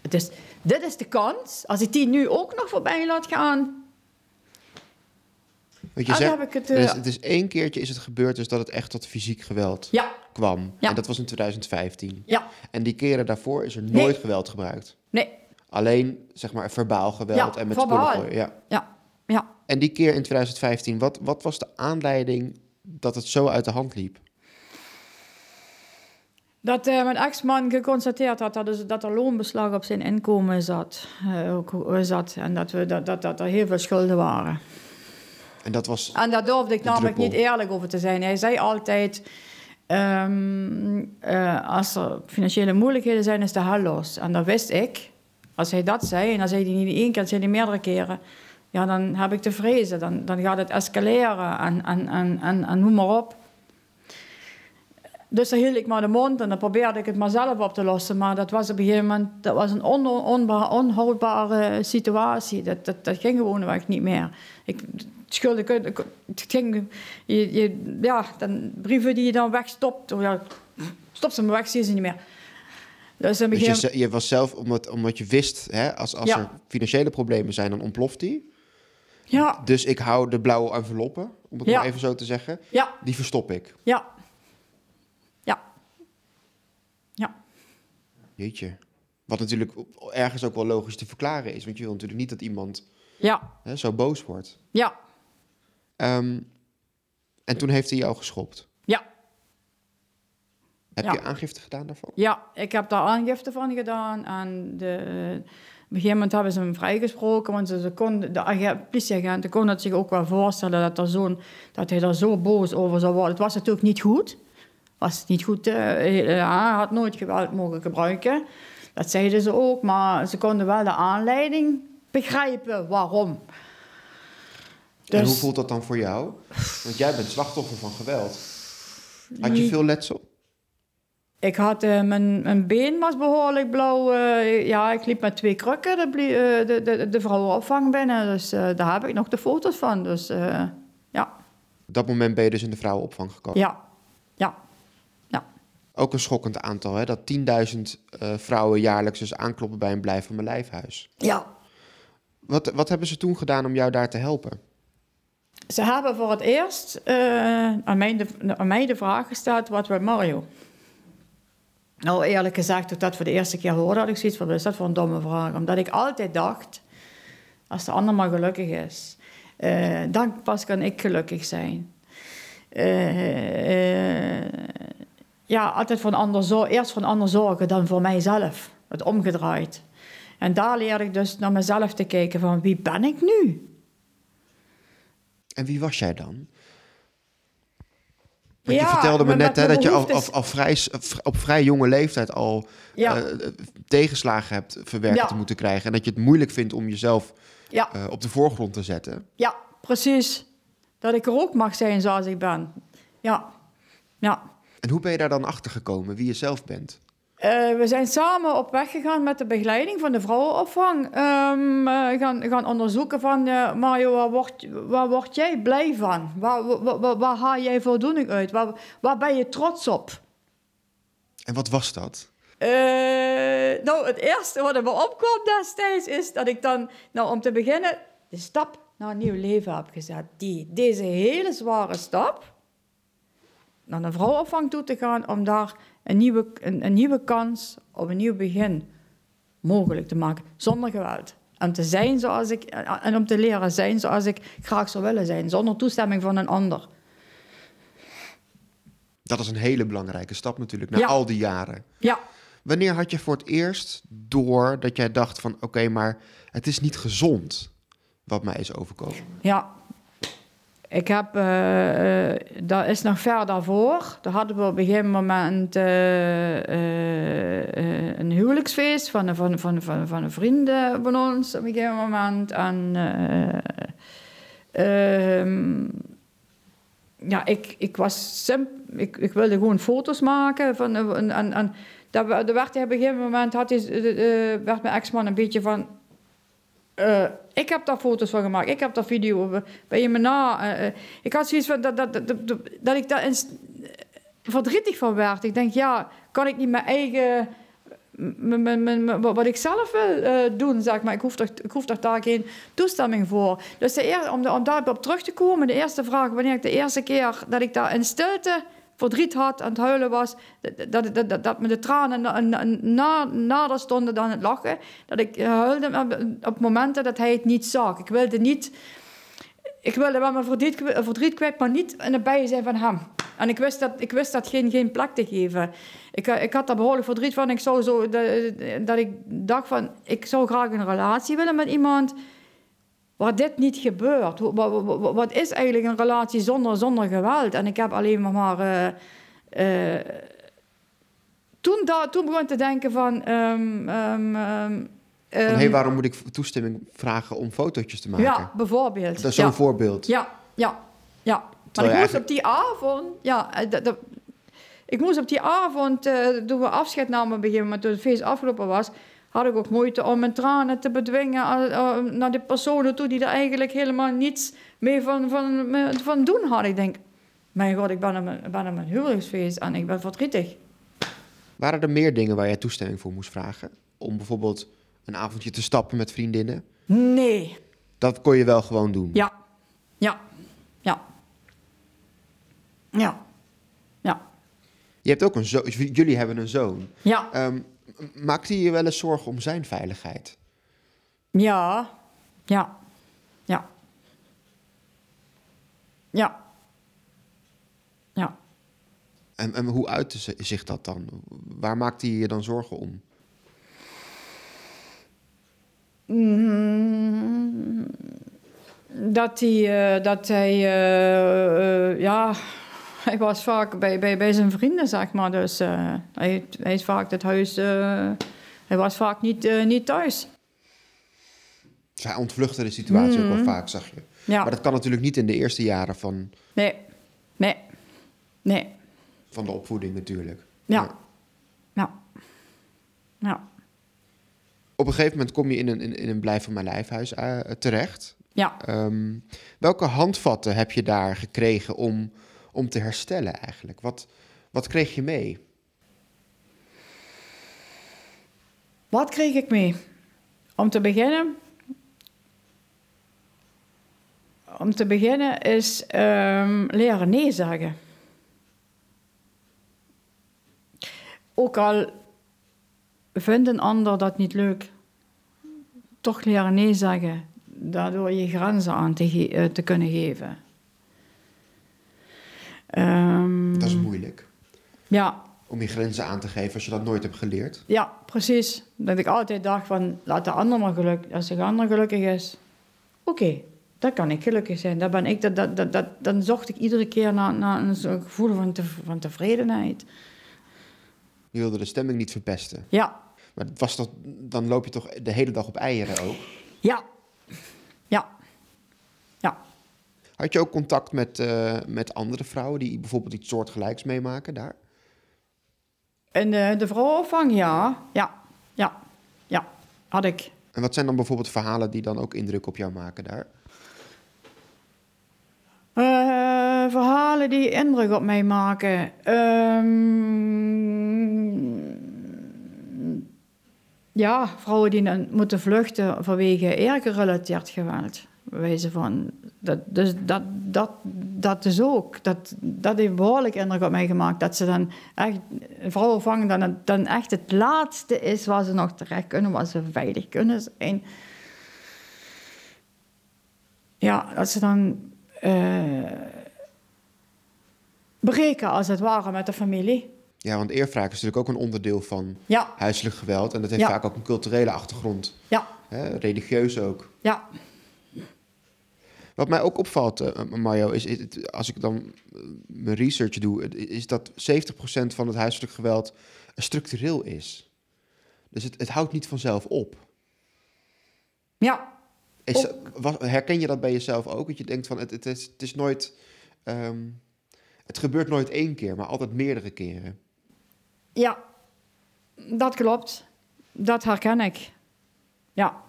Het is, dit is de kans. Als ik die nu ook nog voorbij laat gaan... Want je Ah, zegt, heb ik het, is, eh, het is één keertje is het gebeurd dus dat het echt tot fysiek geweld Ja, kwam. Ja. En dat was in 2015. ja, En die keren daarvoor is er Nee. nooit geweld gebruikt. nee, Alleen, zeg maar, verbaal geweld Ja, en met spullen gooien. Ja. ja, ja. En die keer in 2015, wat, wat was de aanleiding dat het zo uit de hand liep? Dat eh, mijn ex-man geconstateerd had dat, dus, dat er loonbeslag op zijn inkomen zat. ook, eh, zat en dat, we, dat, dat, dat er heel veel schulden waren. En dat was... En daar durfde ik namelijk druppel. niet eerlijk over te zijn. Hij zei altijd... ehm, eh, als er financiële moeilijkheden zijn, is de hel los. En dat wist ik. Als hij dat zei, en dan zei hij niet één keer, dat zei hij meerdere keren. Ja, dan heb ik te vrezen. Dan, dan gaat het escaleren en, en, en, en, en noem maar op. Dus dan hield ik maar de mond en dan probeerde ik het maar zelf op te lossen. Maar dat was op een gegeven moment dat was een on, onba- onhoudbare situatie. Dat, dat, dat ging gewoon niet meer. Ik, schulden, kun- het ging, je, je, ja, dan, brieven die je dan wegstopt. of Ja, stop ze maar weg, zie je ze niet meer. Dus een Dus je, je was zelf, omdat, omdat je wist, hè, als, als Ja. er financiële problemen zijn, dan ontploft die. ja, Dus ik hou de blauwe enveloppen, om het Ja. maar even zo te zeggen, ja, die verstop ik. ja. Ja. Ja. Jeetje. Wat natuurlijk ergens ook wel logisch te verklaren is. Want je wil natuurlijk niet dat iemand Ja. hè, zo boos wordt. Ja. Ehm, en toen heeft hij jou geschopt. Ja. Heb Ja. je aangifte gedaan daarvan? Ja, ik heb daar aangifte van gedaan. En de, eh, op een gegeven moment hebben ze hem vrijgesproken. Want ze, ze kon, de ag- politieagenten konden het zich ook wel voorstellen dat, er zo'n, dat hij er zo boos over zou worden. Het was natuurlijk niet goed. Was niet goed. eh, hij had nooit geweld mogen gebruiken. Dat zeiden ze ook. Maar ze konden wel de aanleiding begrijpen waarom. En hoe Dus- voelt dat dan voor jou? Want jij bent slachtoffer van geweld. Had je veel letsel? Ik had, eh, mijn, mijn been was behoorlijk blauw. eh, ja, ik liep met twee krukken de, blie- eh, de, de, de vrouwenopvang binnen. Dus daar heb ik nog de foto's van. Dus ja, Op dat moment ben je dus in de vrouwenopvang gekomen. ja, ja, ja. Ook een schokkend aantal, hè? Dat 10.000 eh, vrouwen jaarlijks dus aankloppen bij een blijf van mijn lijfhuis. ja. Wat, wat hebben ze toen gedaan om jou daar te helpen? Ze hebben voor het eerst eh, aan, mij de, aan mij de vraag gesteld, wat wil Mario? Nou, eerlijk gezegd, toen ik dat voor de eerste keer hoorde, had ik zoiets van, wat is dat voor een domme vraag? Omdat ik altijd dacht, als de ander maar gelukkig is, uh, dan pas kan ik gelukkig zijn. Uh, ja, altijd voor een ander zorgen, eerst voor een ander zorgen dan voor mijzelf. Het omgedraaid. En daar leerde ik dus naar mezelf te kijken van, wie ben ik nu? En wie was jij dan? Want je vertelde me net hè, dat je al, al, vrij, op vrij jonge leeftijd al ja. uh, tegenslagen hebt verwerkt te moeten krijgen. En dat je het moeilijk vindt om jezelf uh, op de voorgrond te zetten. Ja, precies. Dat ik er ook mag zijn zoals ik ben. Ja, ja. En hoe ben je daar dan achter gekomen, wie je zelf bent? Uh, we zijn samen op weg gegaan met de begeleiding van de vrouwenopvang. Um, uh, gaan, gaan onderzoeken van, uh, Mario, waar word, waar word jij blij van? Waar, waar, waar, waar haal jij voldoening uit? Waar, waar ben je trots op? En wat was dat? nou, het eerste wat er me opkwam destijds is dat ik dan, nou om te beginnen, de stap naar een nieuw leven heb gezet. Die, deze hele zware stap naar een vrouwenopvang toe te gaan om daar een nieuwe, een, een nieuwe kans op een nieuw begin mogelijk te maken, zonder geweld. En, te zijn zoals ik, en om te leren zijn zoals ik graag zou willen zijn, zonder toestemming van een ander. Dat is een hele belangrijke stap natuurlijk, na al die jaren. Ja. Wanneer had je voor het eerst door dat jij dacht van... oké, maar het is niet gezond wat mij is overkomen? Ja, ik heb, uh, dat is nog ver daarvoor. Daar hadden we op een gegeven moment uh, een huwelijksfeest van, van, van, van, van een vrienden van ons op een gegeven moment. En ehm, ja, ik, ik was simp ik, ik wilde gewoon foto's maken. Van, en, en, daar, werd op een gegeven moment, had hij, werd mijn ex-man een beetje van uh, ik heb daar foto's van gemaakt. Ik heb daar video. Ben je me na? Uh, ik had zoiets van dat, dat, dat, dat, ik daar verdrietig van werd. Ik denk, ja, kan ik niet mijn eigen. wat ik zelf wil doen, zeg maar. Ik hoef, toch, ik hoef toch daar geen toestemming voor. Dus de om, de, om daarop terug te komen, de eerste vraag, wanneer ik de eerste keer dat ik daar in stilte verdriet had, aan het huilen was, dat, dat, dat, dat me de tranen na, nader stonden dan het lachen. Dat ik huilde op momenten dat hij het niet zag. Ik wilde niet... Ik wilde wel mijn verdriet, kwijt, maar niet in de zijn van hem. En ik wist dat, ik wist dat geen, geen plek te geven. Ik, ik had daar behoorlijk verdriet van. Ik zou zo, dat, dat ik dacht van, ik zou graag een relatie willen met iemand waar dit niet gebeurt. Wat, wat, wat, is eigenlijk een relatie zonder, zonder geweld? En ik heb alleen maar... Uh, uh, toen, da, toen begon te denken van... Um, um, um, hey, waarom moet ik toestemming vragen om fotootjes te maken? Ja, bijvoorbeeld. Dat is zo'n voorbeeld. Ja, ja, ja. Maar ik moest op die avond... Ja, eh, ik moest op die avond, uh, toen we afscheid namen beginnen, maar toen het feest afgelopen was had ik ook moeite om mijn tranen te bedwingen uh, naar de personen toe die er eigenlijk helemaal niets mee van, van, van doen hadden. Ik denk, mijn god, ik ben op mijn, ben op mijn huwelijksfeest en ik ben verdrietig. Waren er meer dingen waar jij toestemming voor moest vragen? Om bijvoorbeeld een avondje te stappen met vriendinnen? Nee. Dat kon je wel gewoon doen? Ja. Ja. Ja. Ja. Ja. Je hebt ook een zoon. Jullie hebben een zoon. Ja. Um, maakt hij je wel eens zorgen om zijn veiligheid? Ja, ja, ja. Ja. Ja. En, en hoe uitte zich dat dan? Waar maakt hij je dan zorgen om? Mm, dat hij, uh, dat hij uh, uh, ja, hij was vaak bij, bij, bij zijn vrienden, zeg maar. Dus uh, hij, hij is vaak het huis... Uh, hij was vaak niet, uh, niet thuis. Hij ontvluchtte de situatie ook wel mm. vaak, zag je. Ja. Maar dat kan natuurlijk niet in de eerste jaren van... Nee, nee, nee. Van de opvoeding natuurlijk. Ja, ja. ja. Op een gegeven moment kom je in een, in, in een blijf van mijn lijfhuis terecht. Ja. Um, welke handvatten heb je daar gekregen om om te herstellen eigenlijk? Wat, wat kreeg je mee? Wat kreeg ik mee? Om te beginnen. Om te beginnen is um, leren nee zeggen. ook al vindt een ander dat niet leuk, toch leren nee zeggen. Daardoor je grenzen aan te, eh, te kunnen geven. Ehm, Dat is moeilijk. Ja, Om je grenzen aan te geven als je dat nooit hebt geleerd. ja, precies. Dat ik altijd dacht van, laat de ander maar gelukkig. Als de ander gelukkig is, oké, dan kan ik gelukkig zijn. Dan, ben ik, dat, dat, dat, dat, dan zocht ik iedere keer naar, naar een gevoel van, te, van tevredenheid. Je wilde de stemming niet verpesten. Ja, Maar was toch, dan loop je toch de hele dag op eieren ook. ja, ja. Had je ook contact met, eh, met andere vrouwen die bijvoorbeeld iets soortgelijks meemaken daar? En de, de vrouwenopvang, ja, ja, ja, ja, had ik. En wat zijn dan bijvoorbeeld verhalen die dan ook indruk op jou maken daar? Eh, verhalen die indruk op mij maken. Ehm, ja, vrouwen die dan moeten vluchten vanwege eergerelateerd geweld. Wijze van. Dat, dus dat, dat, dat is ook. Dat, dat heeft behoorlijk indruk op mij gemaakt. Dat ze dan echt. Vrouwen vangen dan, het- dan echt het laatste is waar ze nog terecht kunnen, waar ze veilig kunnen zijn. Ja, dat ze dan eh, breken als het ware met de familie. Ja, want eerwraak is natuurlijk ook een onderdeel van Ja, huiselijk geweld. En dat heeft Ja. vaak ook een culturele achtergrond. ja, Hè, religieus ook. ja, Wat mij ook opvalt, eh, Mario, is, is als ik dan eh, mijn research doe, is dat 70% van het huiselijk geweld structureel is. Dus het, het houdt niet vanzelf op. ja, Is, was- herken je dat bij jezelf ook? Dat je denkt van het, het, is, het is nooit. ehm, het gebeurt nooit één keer, maar altijd meerdere keren. ja. Dat klopt. Dat herken ik. Ja,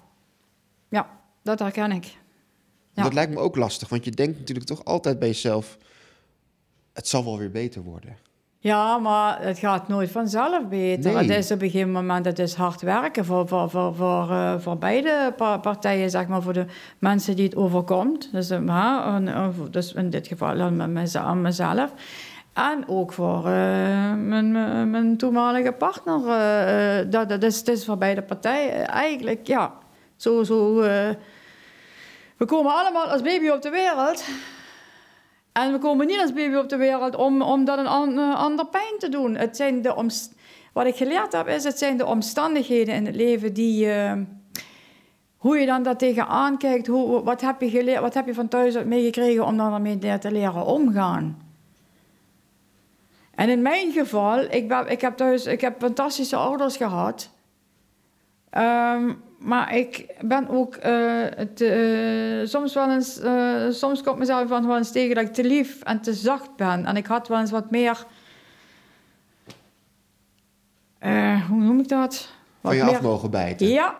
ja, dat herken ik. Ja. Dat lijkt me ook lastig, want je denkt natuurlijk toch altijd bij jezelf: het zal wel weer beter worden. Ja, maar het gaat nooit vanzelf beter. Nee. Het is op een gegeven moment het is hard werken voor, voor, voor, voor, eh, voor beide pa- partijen, zeg maar, voor de mensen die het overkomt. Dus, eh, dus in dit geval aan mezelf. En ook voor mijn, mijn, toenmalige partner. dat, dat is, het is voor beide partijen eigenlijk, ja, zo, zo we komen allemaal als baby op de wereld. En we komen niet als baby op de wereld om, om dat een eh, ander pijn te doen. Het zijn de Wat ik geleerd heb, is het zijn de omstandigheden in het leven die... eh, hoe je dan daar tegenaan kijkt, hoe, wat, heb je geleerd, wat heb je van thuis meegekregen om daarmee te leren omgaan. En in mijn geval, ik, ben, ik heb thuis ik heb fantastische ouders gehad. Ehm, maar ik ben ook eh, eh, soms wel eens, eh, soms komt mezelf wel eens tegen dat ik te lief en te zacht ben. En ik had wel eens wat meer, hoe noem ik dat? Van Wat je meer- af mogen bijten. ja.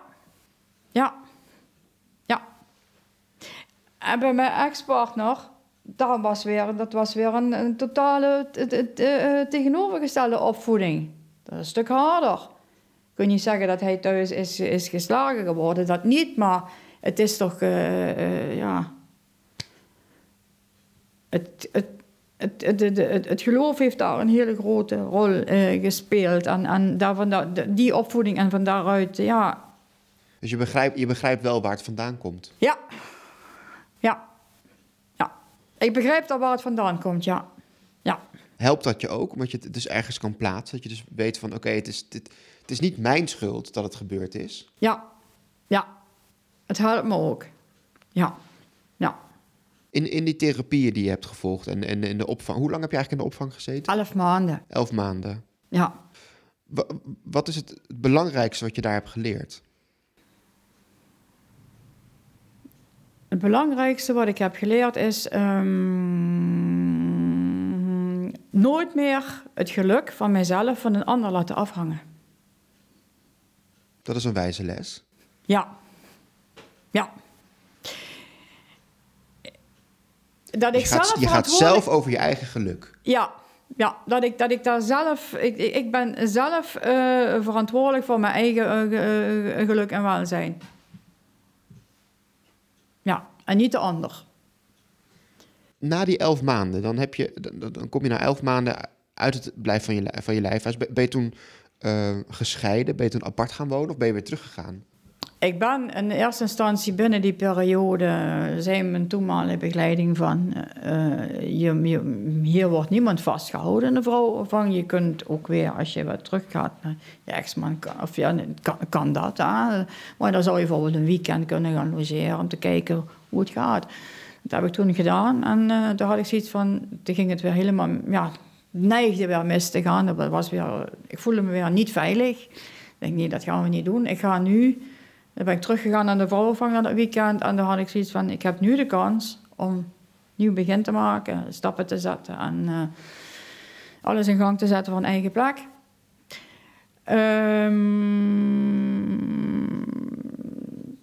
Ja. Ja. En bij mijn ex-partner, daar was weer, dat was weer een, een totale tegenovergestelde opvoeding. Dat is een stuk harder. Kun niet zeggen dat hij thuis is, is geslagen geworden, dat niet, maar het is toch, eh, eh, ja... Het, het, het, het, het, het, het geloof heeft daar een hele grote rol eh, gespeeld. En, en daarvan, da- die opvoeding en van daaruit, ja, Dus je begrijpt, je begrijpt wel waar het vandaan komt. ja. Ja. Ja. Ik begrijp dat waar het vandaan komt, ja. Helpt dat je ook, omdat je het dus ergens kan plaatsen? Dat je dus weet van, oké, het, is, dit, het is niet mijn schuld dat het gebeurd is. Ja. Ja. Het helpt me ook. Ja. Ja. In, in die therapieën die je hebt gevolgd en, en in de opvang. Hoe lang heb je eigenlijk in de opvang gezeten? Elf maanden. Elf maanden. Ja. Wa- wat is het, het belangrijkste wat je daar hebt geleerd? Het belangrijkste wat ik heb geleerd is... ehm, nooit meer het geluk van mijzelf van een ander laten afhangen. Dat is een wijze les. Ja. Ja. Dat ik Je gaat, zelf je gaat zelf over je eigen geluk. Ja, ja dat, ik, dat ik daar zelf... Ik, ik ben zelf eh, verantwoordelijk voor mijn eigen eh, eh, geluk en welzijn. Ja, en niet de ander. Na die elf maanden, dan, heb je, dan, kom je na elf maanden uit het blijf van je, van je lijf. Ben je toen eh, gescheiden? Ben je toen apart gaan wonen of ben je weer teruggegaan? Ik ben in eerste instantie binnen die periode, eh, zei mijn toenmalige begeleiding van, je- hier wordt niemand vastgehouden in de vrouwenopvang. Je kunt ook weer, als je wat teruggaat naar je ex-man, of ja, kan, kan dat. Hè? Maar dan zou je bijvoorbeeld een weekend kunnen gaan logeren om te kijken hoe het gaat. Dat heb ik toen gedaan en eh toen had ik zoiets van, toen ging het weer helemaal, ja, neigde weer mis te gaan. Dat was weer, ik voelde me weer niet veilig. Ik denk, nee, dat gaan we niet doen. Ik ga nu dan ben ik teruggegaan naar de vrouwenvang aan het weekend. En dan had ik zoiets van, ik heb nu de kans om nieuw begin te maken. Stappen te zetten en eh, alles in gang te zetten van eigen plek.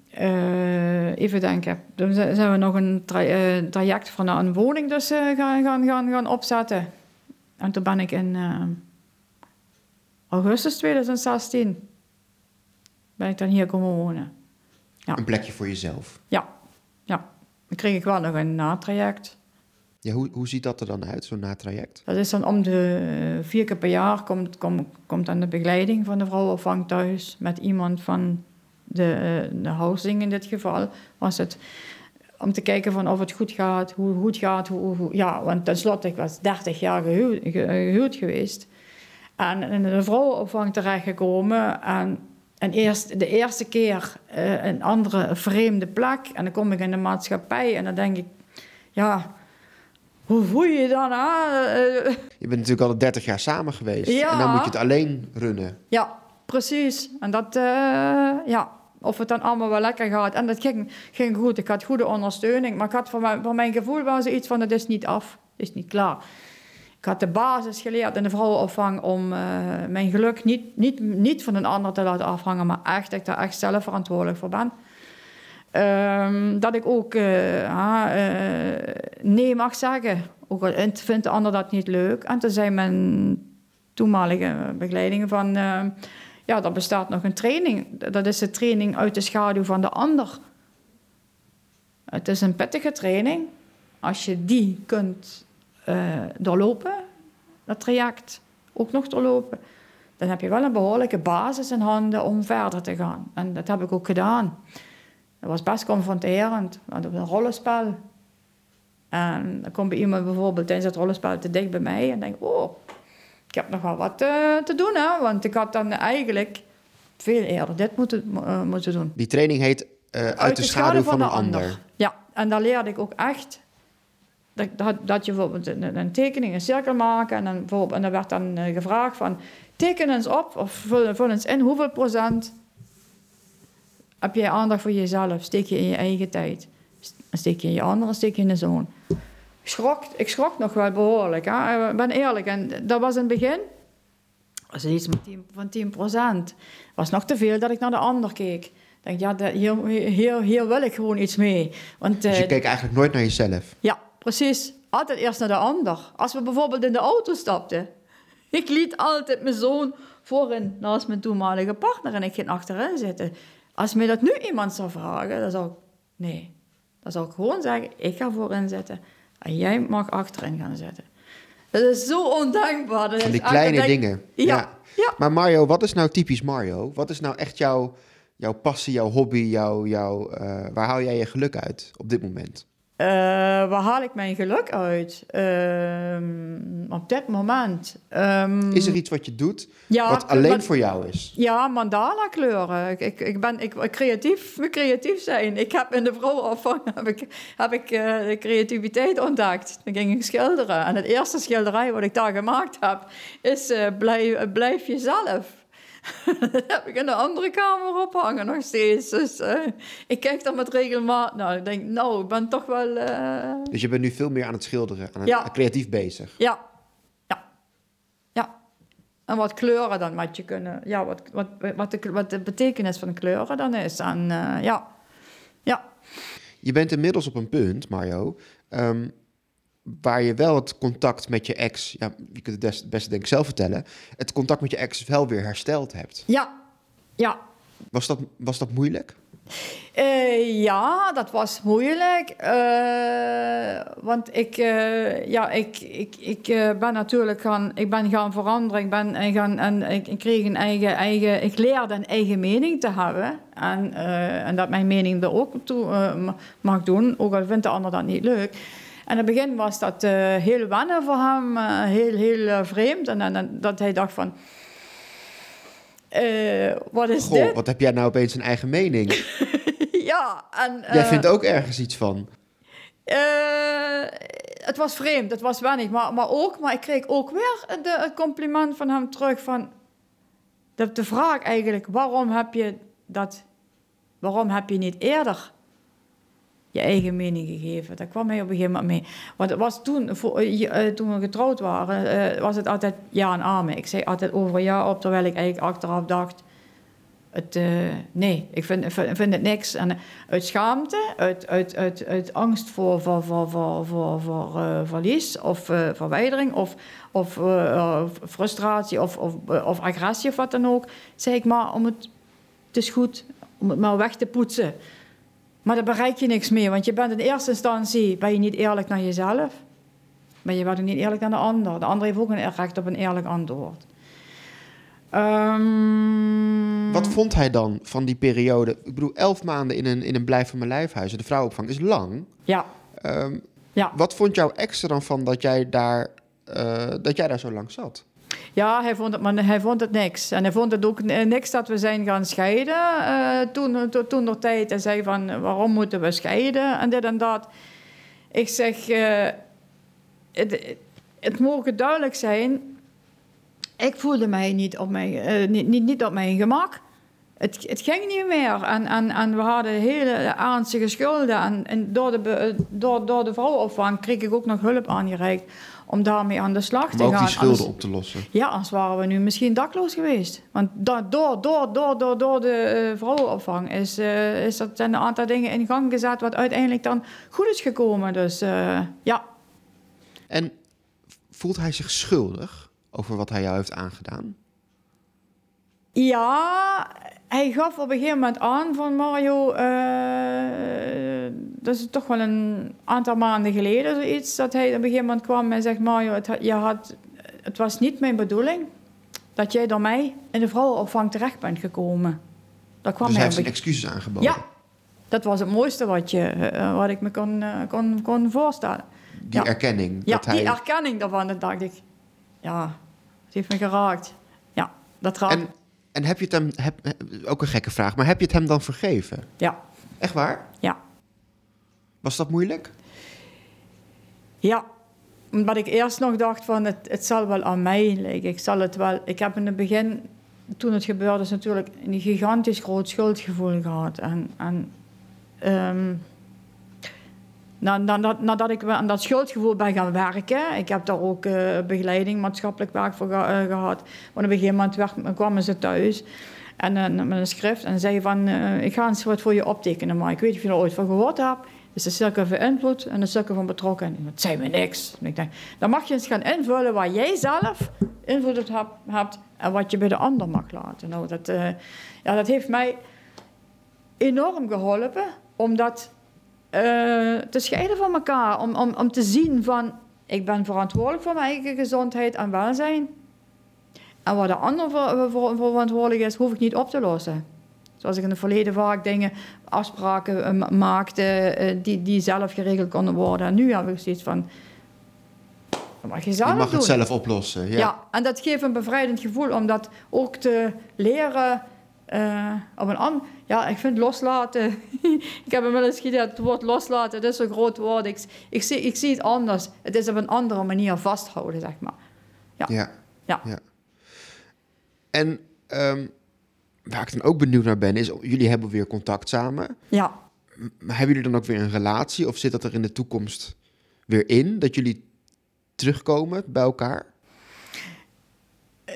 Eh, even denken. Toen zi- zijn we nog een tra- eh, traject van een woning dus eh, gaan, gaan, gaan, gaan opzetten. En toen ben ik in eh, augustus 2016 ben ik dan hier komen wonen. Ja. Een plekje voor jezelf. Ja, ja. Dan kreeg ik wel nog een natraject. Ja, hoe, hoe ziet dat er dan uit, zo'n natraject? Dat is dan om de vier keer per jaar komt, komt, komt dan de begeleiding van de vrouwenopvang thuis met iemand van de, eh, de housing in dit geval. Was het om te kijken van of het goed gaat, hoe, het gaat. Hoe, hoe- ja, want tenslotte, ik was 30 jaar gehuwd, ge- gehuwd geweest. En in de vrouwenopvang terechtgekomen. En, en eerst, de eerste keer eh, een andere vreemde plek. En dan kom ik in de maatschappij en dan denk ik, ja, hoe voel je je dan? Hè? Je bent natuurlijk al 30 jaar samen geweest. Ja. En dan moet je het alleen runnen. Ja, precies. En dat, eh, ja, of het dan allemaal wel lekker gaat. En dat ging, ging goed. Ik had goede ondersteuning. Maar ik had voor mijn, mijn gevoel wel zoiets van, het is niet af. Het is niet klaar. Ik had de basis geleerd in de vrouwenopvang om eh, mijn geluk niet, niet, niet van een ander te laten afhangen, maar echt, dat ik daar echt zelf verantwoordelijk voor ben. Ehm, dat ik ook eh, ah, nee mag zeggen. Ook al vindt de ander dat niet leuk. En toen zei mijn toenmalige begeleiding van... ja, er bestaat nog een training. Dat is de training uit de schaduw van de ander. Het is een pittige training. Als je die kunt eh, doorlopen, dat traject ook nog doorlopen... dan heb je wel een behoorlijke basis in handen om verder te gaan. En dat heb ik ook gedaan. Dat was best confronterend. Want het was een rollenspel. En dan komt bij iemand bijvoorbeeld tijdens het rollenspel te dicht bij mij en denk oh, ik heb nog wel wat eh, te doen, hè? Want ik had dan eigenlijk veel eerder dit moeten, eh, moeten doen. Die training heet eh, uit, de, schaduw, van, een ander. Ja, en daar leerde ik ook echt dat, dat, dat je bijvoorbeeld een, een tekening, een cirkel maken en dan, bijvoorbeeld, en dan werd dan gevraagd van teken eens op of vul, vul eens in hoeveel procent heb jij aandacht voor jezelf, steek je in je eigen tijd. Steek je in je ander, steek je in de zoon. Ik schrok, ik schrok nog wel behoorlijk, hè? ik ben eerlijk. En dat was in het begin, was iets met 10, van 10 procent. was nog te veel dat ik naar de ander keek. Ik denk, ja, dat- hier, hier, hier wil ik gewoon iets mee. Want, Dus je eh, keek eigenlijk nooit naar jezelf. ja, precies. Altijd eerst naar de ander. Als we bijvoorbeeld in de auto stapten. Ik liet altijd mijn zoon voorin naast mijn toenmalige partner en ik ging achterin zitten. Als mij dat nu iemand zou vragen, dan zou ik... Nee. Dan zou ik gewoon zeggen, ik ga voorin zitten. En jij mag achterin gaan zitten. Dat is zo ondankbaar. Dat echt- kleine dingen. Ja, ja. Maar Mario, wat is nou typisch Mario? Wat is nou echt jouw, jouw passie, jouw hobby, jouw, jouw, eh, waar haal jij je geluk uit op dit moment? Eh, waar haal ik mijn geluk uit? Ehm, op dit moment. Ehm, Is er iets wat je doet ja, wat alleen voor jou is? Ja, mandala kleuren. Ik, ik, ik ben ik, creatief, creatief zijn. Ik heb in de vrouwenopvang heb ik, heb ik eh, de creativiteit ontdekt. Dan ging ik schilderen. En het eerste schilderij wat ik daar gemaakt heb, is eh, blijf, blijf jezelf. Dat heb ik in de andere kamer ophangen nog steeds. Dus eh, ik kijk dan met regelmaat. Nou, ik denk, nou, ik ben toch wel. eh, Dus je bent nu veel meer aan het schilderen, aan het Ja. creatief bezig. ja, ja, ja. En wat kleuren dan met je kunnen. Ja, wat, wat, wat, de, wat de betekenis van kleuren dan is. En eh, ja, ja. Je bent inmiddels op een punt, Mario, ehm, waar je wel het contact met je ex, ja, je kunt het het beste denk ik zelf vertellen, het contact met je ex wel weer hersteld hebt. Ja, ja. Was dat, was dat moeilijk? Eh, ja, dat was moeilijk. eh, want ik, eh, ja, ik, ik, ik ben natuurlijk gaan, ik ben gaan veranderen. Ik, ben, en gaan, en ik, ik kreeg een eigen, eigen, ik leerde een eigen mening te hebben. En, en dat mijn mening er ook toe ma- mag doen, ook al vindt de ander dat niet leuk. En in het begin was dat eh, heel wennen voor hem, eh, heel, heel eh, vreemd. En, en dat hij dacht van... wat is Goh, dit? wat heb jij nou opeens een eigen mening? ja, en... Jij vindt ook ergens iets van. het was vreemd, het was weinig, maar, maar ook, maar ik kreeg ook weer de, het compliment van hem terug van de, de vraag eigenlijk, waarom heb je dat, waarom heb je niet eerder je eigen mening gegeven? Daar kwam hij op een gegeven moment mee. Want het was toen, voor, eh, eh, toen we getrouwd waren, eh, was het altijd ja en amen. Ik zei altijd over ja op, terwijl ik eigenlijk achteraf dacht, het, nee, ik vind, vind, het niks. En uit schaamte, uit, uit, uit, uit angst voor, voor, voor, voor, voor, voor verlies of verwijdering of, of frustratie of, agressie of wat dan ook, zei ik maar om het, het goed om het maar weg te poetsen. Maar daar bereik je niks mee, want je bent in eerste instantie ben je niet eerlijk naar jezelf. Maar je bent ook niet eerlijk naar de ander. De ander heeft ook een recht op een eerlijk antwoord. Ehm, Wat vond hij dan van die periode? Ik bedoel, elf maanden in een, in een blijf van mijn lijfhuis. De vrouwenopvang is lang. Ja, Ehm, ja. Wat vond jou extra dan van dat jij daar, eh, dat jij daar zo lang zat? Ja, hij vond het, maar hij vond het niks. En hij vond het ook niks dat we zijn gaan scheiden eh, toen, to- toen nog tijd. Hij zei van, waarom moeten we scheiden en dit en dat. Ik zeg, eh, het, het mogen duidelijk zijn, ik voelde mij niet op mijn, eh, niet, niet, niet op mijn gemak. Het, het ging niet meer. En, en, en we hadden hele ernstige schulden. En, en door, de, door, door de vrouwenopvang kreeg ik ook nog hulp aangereikt om daarmee aan de slag Om te ook gaan. die schulden Anders- op te lossen. ja, anders waren we nu misschien dakloos geweest. Want door, door, door, door, door de eh, vrouwenopvang is, eh, is dat, zijn een aantal dingen in gang gezet... wat uiteindelijk dan goed is gekomen. Dus eh, ja, En voelt hij zich schuldig over wat hij jou heeft aangedaan? Ja, hij gaf op een gegeven moment aan van Mario, eh, dat is toch wel een aantal maanden geleden zoiets, dat hij op een gegeven moment kwam en zegt, Mario, het, je had, het was niet mijn bedoeling dat jij door mij in de vrouwenopvang terecht bent gekomen. Dat kwam dus hij heeft zijn excuses aangeboden. Ja, dat was het mooiste wat, je, eh, wat ik me kon, eh, kon, kon voorstellen. Die Ja. erkenning. Ja, dat hij... die erkenning daarvan, dat dacht ik, ja, het heeft me geraakt. Ja, dat raakt. en, en heb je het hem... Heb, ook een gekke vraag, maar heb je het hem dan vergeven? Ja, Echt waar? ja. Was dat moeilijk? Ja, omdat ik eerst nog dacht van het, het zal wel aan mij liggen. Ik zal het wel. Ik heb in het begin, toen het gebeurde, is natuurlijk een gigantisch groot schuldgevoel gehad. En, en ehm, nadat, nadat ik aan dat schuldgevoel ben gaan werken, ik heb daar ook eh, begeleiding, maatschappelijk werk voor eh, gehad. Maar op een gegeven moment werd, kwamen ze thuis en, eh, met een schrift en zei van, ik ga eens wat voor je optekenen, maar ik weet niet of je er ooit van gehoord hebt. Dus een cirkel van invloed en een cirkel van betrokken. En dat zei me niks. Ik denk, dan mag je eens gaan invullen waar jij zelf invloed hebt, en wat je bij de ander mag laten. Nou, dat, ja, dat heeft mij enorm geholpen om eh, te scheiden van elkaar. Om, om, om te zien van, ik ben verantwoordelijk voor mijn eigen gezondheid en welzijn. En wat de ander voor, voor, voor verantwoordelijk is, hoef ik niet op te lossen. Zoals ik in het verleden vaak dingen, afspraken eh, ma- maakte eh, die, die zelf geregeld konden worden. En nu heb ik zoiets van, dat mag je zelf je mag doen. het zelf oplossen. Ja. Ja. en dat geeft een bevrijdend gevoel om dat ook te leren eh, op een. Ja, ik vind loslaten... ik heb hem wel eens gedacht, het woord loslaten, dat is zo'n groot woord. Ik, ik, zie, ik zie het anders. Het is op een andere manier vasthouden, zeg maar. Ja. Ja. Ja. En ehm, waar ik dan ook benieuwd naar ben, is... Jullie hebben weer contact samen. Ja, Maar hebben jullie dan ook weer een relatie? Of zit dat er in de toekomst weer in? Dat jullie terugkomen bij elkaar?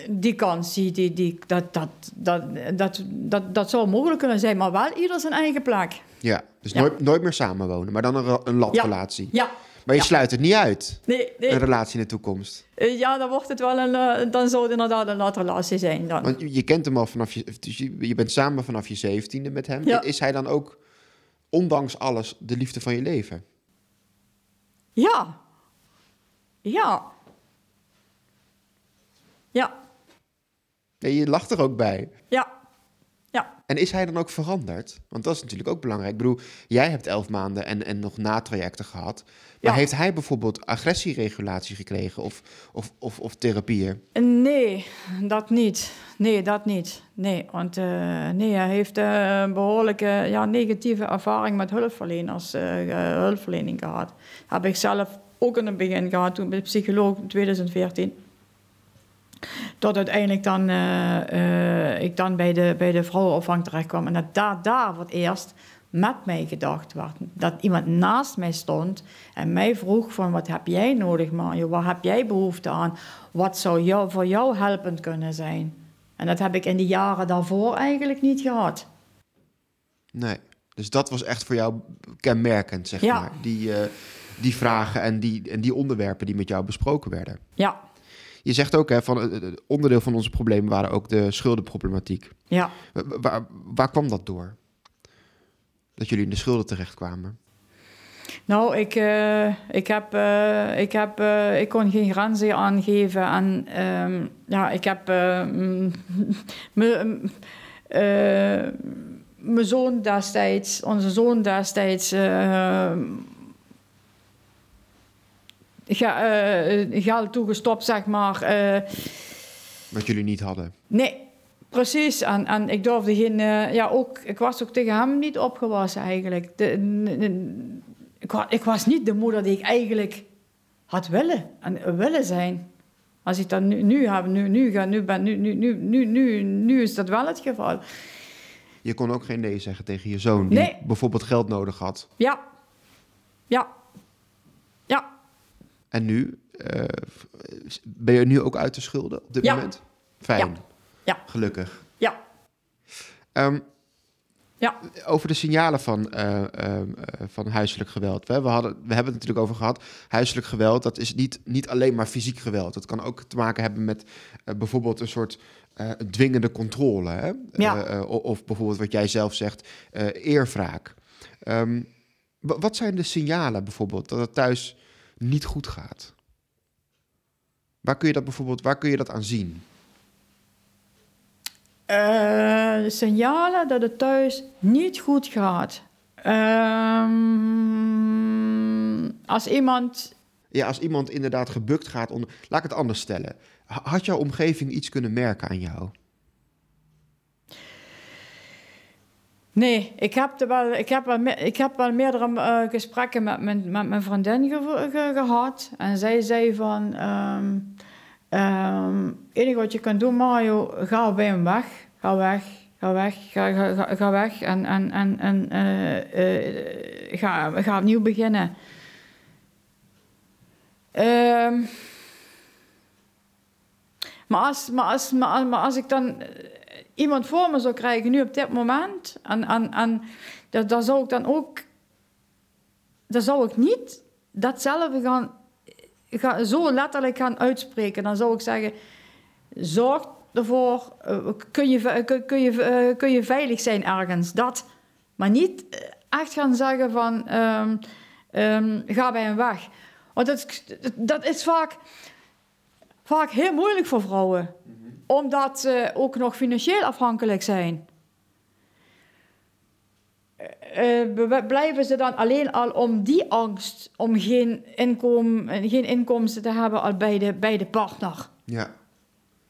Die kans, die, die, die, dat, dat, dat, dat, dat, dat zou mogelijk kunnen zijn, maar wel ieder zijn eigen plek. Ja, dus Ja. Nooit, nooit meer samenwonen, maar dan een, een latrelatie. Ja, Maar je Ja. sluit het niet uit, Nee, nee. een relatie in de toekomst. Eh, ja, dan wordt het wel een, eh, dan zou het inderdaad een latere relatie zijn dan. Want je- kent hem al vanaf je... Dus je, bent samen vanaf je zeventiende met hem. Ja. Is hij dan ook, ondanks alles, de liefde van je leven? Ja. Ja. Ja. Nee, je lacht er ook bij. Ja. Ja. En is hij dan ook veranderd? Want dat is natuurlijk ook belangrijk. Ik bedoel, jij hebt elf maanden en, en nog natrajecten gehad. Maar Ja. heeft hij bijvoorbeeld agressieregulatie gekregen of, of, of, of therapieën? Nee, dat niet. Nee, dat niet. Nee, want eh, nee, hij heeft eh, een behoorlijke ja, negatieve ervaring met hulpverleners, eh, eh, hulpverlening gehad. Heb ik zelf ook in het begin gehad, toen bij psycholoog in 2014. Tot uiteindelijk dan, eh, eh, ik dan bij de, bij de vrouwenopvang terecht kwam. En dat daar, daar het eerst met mij gedacht werd. Dat iemand naast mij stond en mij vroeg van... wat heb jij nodig, Mario? Waar heb jij behoefte aan? Wat zou jou, voor jou helpend kunnen zijn? En dat heb ik in de jaren daarvoor eigenlijk niet gehad. Nee. Dus dat was echt voor jou kenmerkend, zeg Ja. maar. Die, eh, die vragen en die, en die onderwerpen die met jou besproken werden. Ja, Je zegt ook, hè, van, eh, eh, onderdeel van onze problemen waren ook de schuldenproblematiek. ja. Wa- wa- Waar, waar kwam dat door? Dat jullie in de schulden terechtkwamen? Nou, ik, eh, ik, heb, ik, heb, ik kon geen grenzen aangeven. En ehm, ja, ik heb me- mijn zoon destijds, onze zoon destijds, geld toegestopt, zeg maar. eh, Wat jullie niet hadden. Nee, precies. En, en ik durfde geen... eh, ja, ook, ik was ook tegen hem niet opgewassen eigenlijk. De, ik, ik was niet de moeder die ik eigenlijk had willen en willen zijn. Als ik dat nu, nu heb, nu, nu, ga, nu, ben, nu, nu, nu, nu, nu, nu is dat wel het geval. Je kon ook geen nee zeggen tegen je zoon, die Nee. bijvoorbeeld geld nodig had. Ja. Ja. Ja. En nu, eh, ben je nu ook uit de schulden op dit Ja. moment? Fijn. Ja. Gelukkig. Ja. Ehm, Ja. over de signalen van, eh, ehm, eh, van huiselijk geweld. We, we, hadden, we hebben het natuurlijk over gehad. Huiselijk geweld, dat is niet, niet alleen maar fysiek geweld. Het kan ook te maken hebben met bijvoorbeeld een soort dwingende controle. Hè? Ja. Of bijvoorbeeld wat jij zelf zegt, eerwraak. Ehm, wa- wat zijn de signalen bijvoorbeeld dat het thuis niet goed gaat? Waar kun je dat bijvoorbeeld waar kun je dat aan zien? Eh, signalen dat het thuis niet goed gaat. Ehm, als iemand. Ja, als iemand inderdaad gebukt gaat onder. Laat ik het anders stellen. Ha- Had jouw omgeving iets kunnen merken aan jou? Nee, ik heb, wel, ik heb, wel, ik heb wel meerdere eh, gesprekken met mijn, met mijn vriendin ge- ge- gehad. En zij zei van... het enige wat je kan doen, Mario, ga bij hem weg. Ga weg. Ga weg. Ga, ga, weg. En, en, en, en eh, eh, ga, ga opnieuw beginnen. Ehm, maar, als, maar, als, maar, als- ik dan iemand voor me zou krijgen, nu op dit moment, en, en, dat, dat zou ik dan ook, dan zou ik niet datzelfde gaan, zo letterlijk gaan uitspreken. Dan zou ik zeggen, zorg ervoor, eh, kun, je, kun, je, eh, kun je veilig zijn ergens, dat. Maar niet eh, echt gaan zeggen van, ehm, ehm, ga bij hem weg. Want dat, dat is vaak, vaak heel moeilijk voor vrouwen omdat ze ook nog financieel afhankelijk zijn. Eh, eh, blijven ze dan alleen al om die angst, om geen, inkom, eh, geen inkomsten te hebben al bij de, bij de partner. Ja.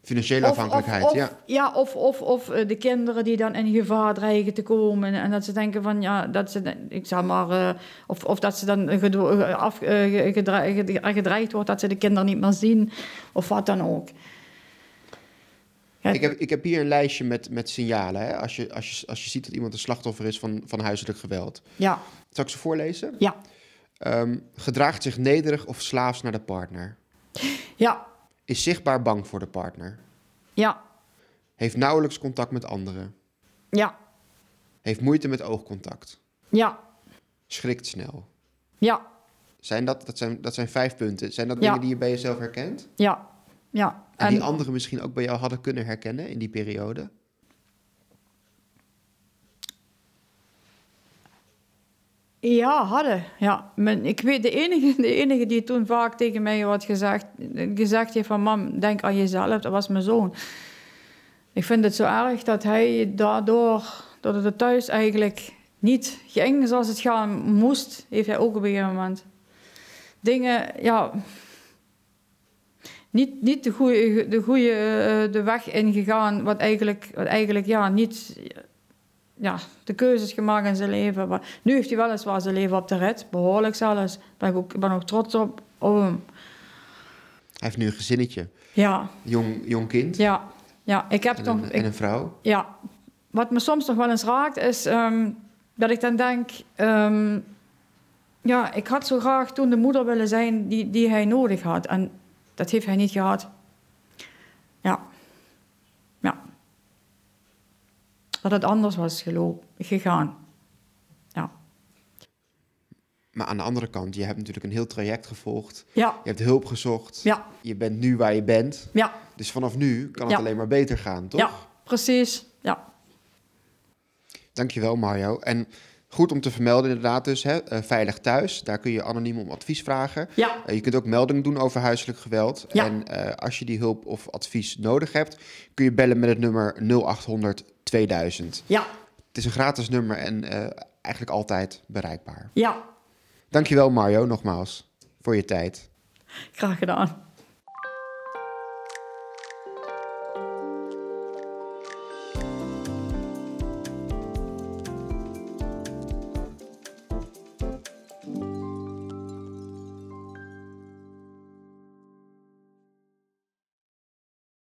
Financiële afhankelijkheid, of, ja. ja. of, of, of eh, de kinderen die dan in gevaar dreigen te komen. En dat ze denken van, ja, dat ze, ik zeg maar, of, of dat ze dan af, gedreigd wordt dat ze de kinderen niet meer zien. Of wat dan ook. Ja, Ik heb, ik heb hier een lijstje met, met signalen. Hè? Als, je, als, je, als je ziet dat iemand een slachtoffer is van, van huiselijk geweld. ja, Zal ik ze voorlezen? ja, Ehm, gedraagt zich nederig of slaafs naar de partner. ja, Is zichtbaar bang voor de partner. ja, Heeft nauwelijks contact met anderen. ja, Heeft moeite met oogcontact. ja, Schrikt snel. ja, Zijn dat, dat, zijn, dat zijn vijf punten. Zijn dat Ja. dingen die je bij jezelf herkent? Ja, ja. En, die anderen misschien ook bij jou hadden kunnen herkennen in die periode? Ja, hadden. Ja. Men, ik weet, de enige, de enige die toen vaak tegen mij had gezegd, gezegd heeft van... Mam, denk aan jezelf, dat was mijn zoon. Ik vind het zo erg dat hij daardoor, dat het thuis eigenlijk niet ging zoals het gaan moest, heeft hij ook op een gegeven moment. Dingen, ja... Niet, niet de goede, de, goede eh, de weg ingegaan, wat eigenlijk, wat eigenlijk ja, niet ja, de keuzes gemaakt in zijn leven. Maar nu heeft hij weliswaar zijn leven op de rit, behoorlijk zelfs. Ben ik ook, ben ook trots op, op hem. Hij heeft nu een gezinnetje. Ja, Jong, jong kind ja, ja. Ik heb en, toch, een, ik, en een vrouw. ja, wat me soms nog wel eens raakt, is ehm, dat ik dan denk... ehm, ja, ik had zo graag toen de moeder willen zijn die, die hij nodig had. En dat heeft hij niet gehad. Ja. Ja. Dat het anders was gelopen, gegaan. Ja. Maar aan de andere kant, je hebt natuurlijk een heel traject gevolgd. Ja, Je hebt hulp gezocht. ja, Je bent nu waar je bent. ja, Dus vanaf nu kan het Ja. alleen maar beter gaan, toch? ja, precies. Ja, Dankjewel Mario. En goed om te vermelden inderdaad dus, hè, eh, Veilig Thuis. Daar kun je anoniem om advies vragen. ja, Eh, je kunt ook meldingen doen over huiselijk geweld. Ja. En eh, als je die hulp of advies nodig hebt, kun je bellen met het nummer 0800 2000. ja, Het is een gratis nummer en eigenlijk altijd bereikbaar. ja. Dankjewel Mario, nogmaals, voor je tijd. Graag gedaan.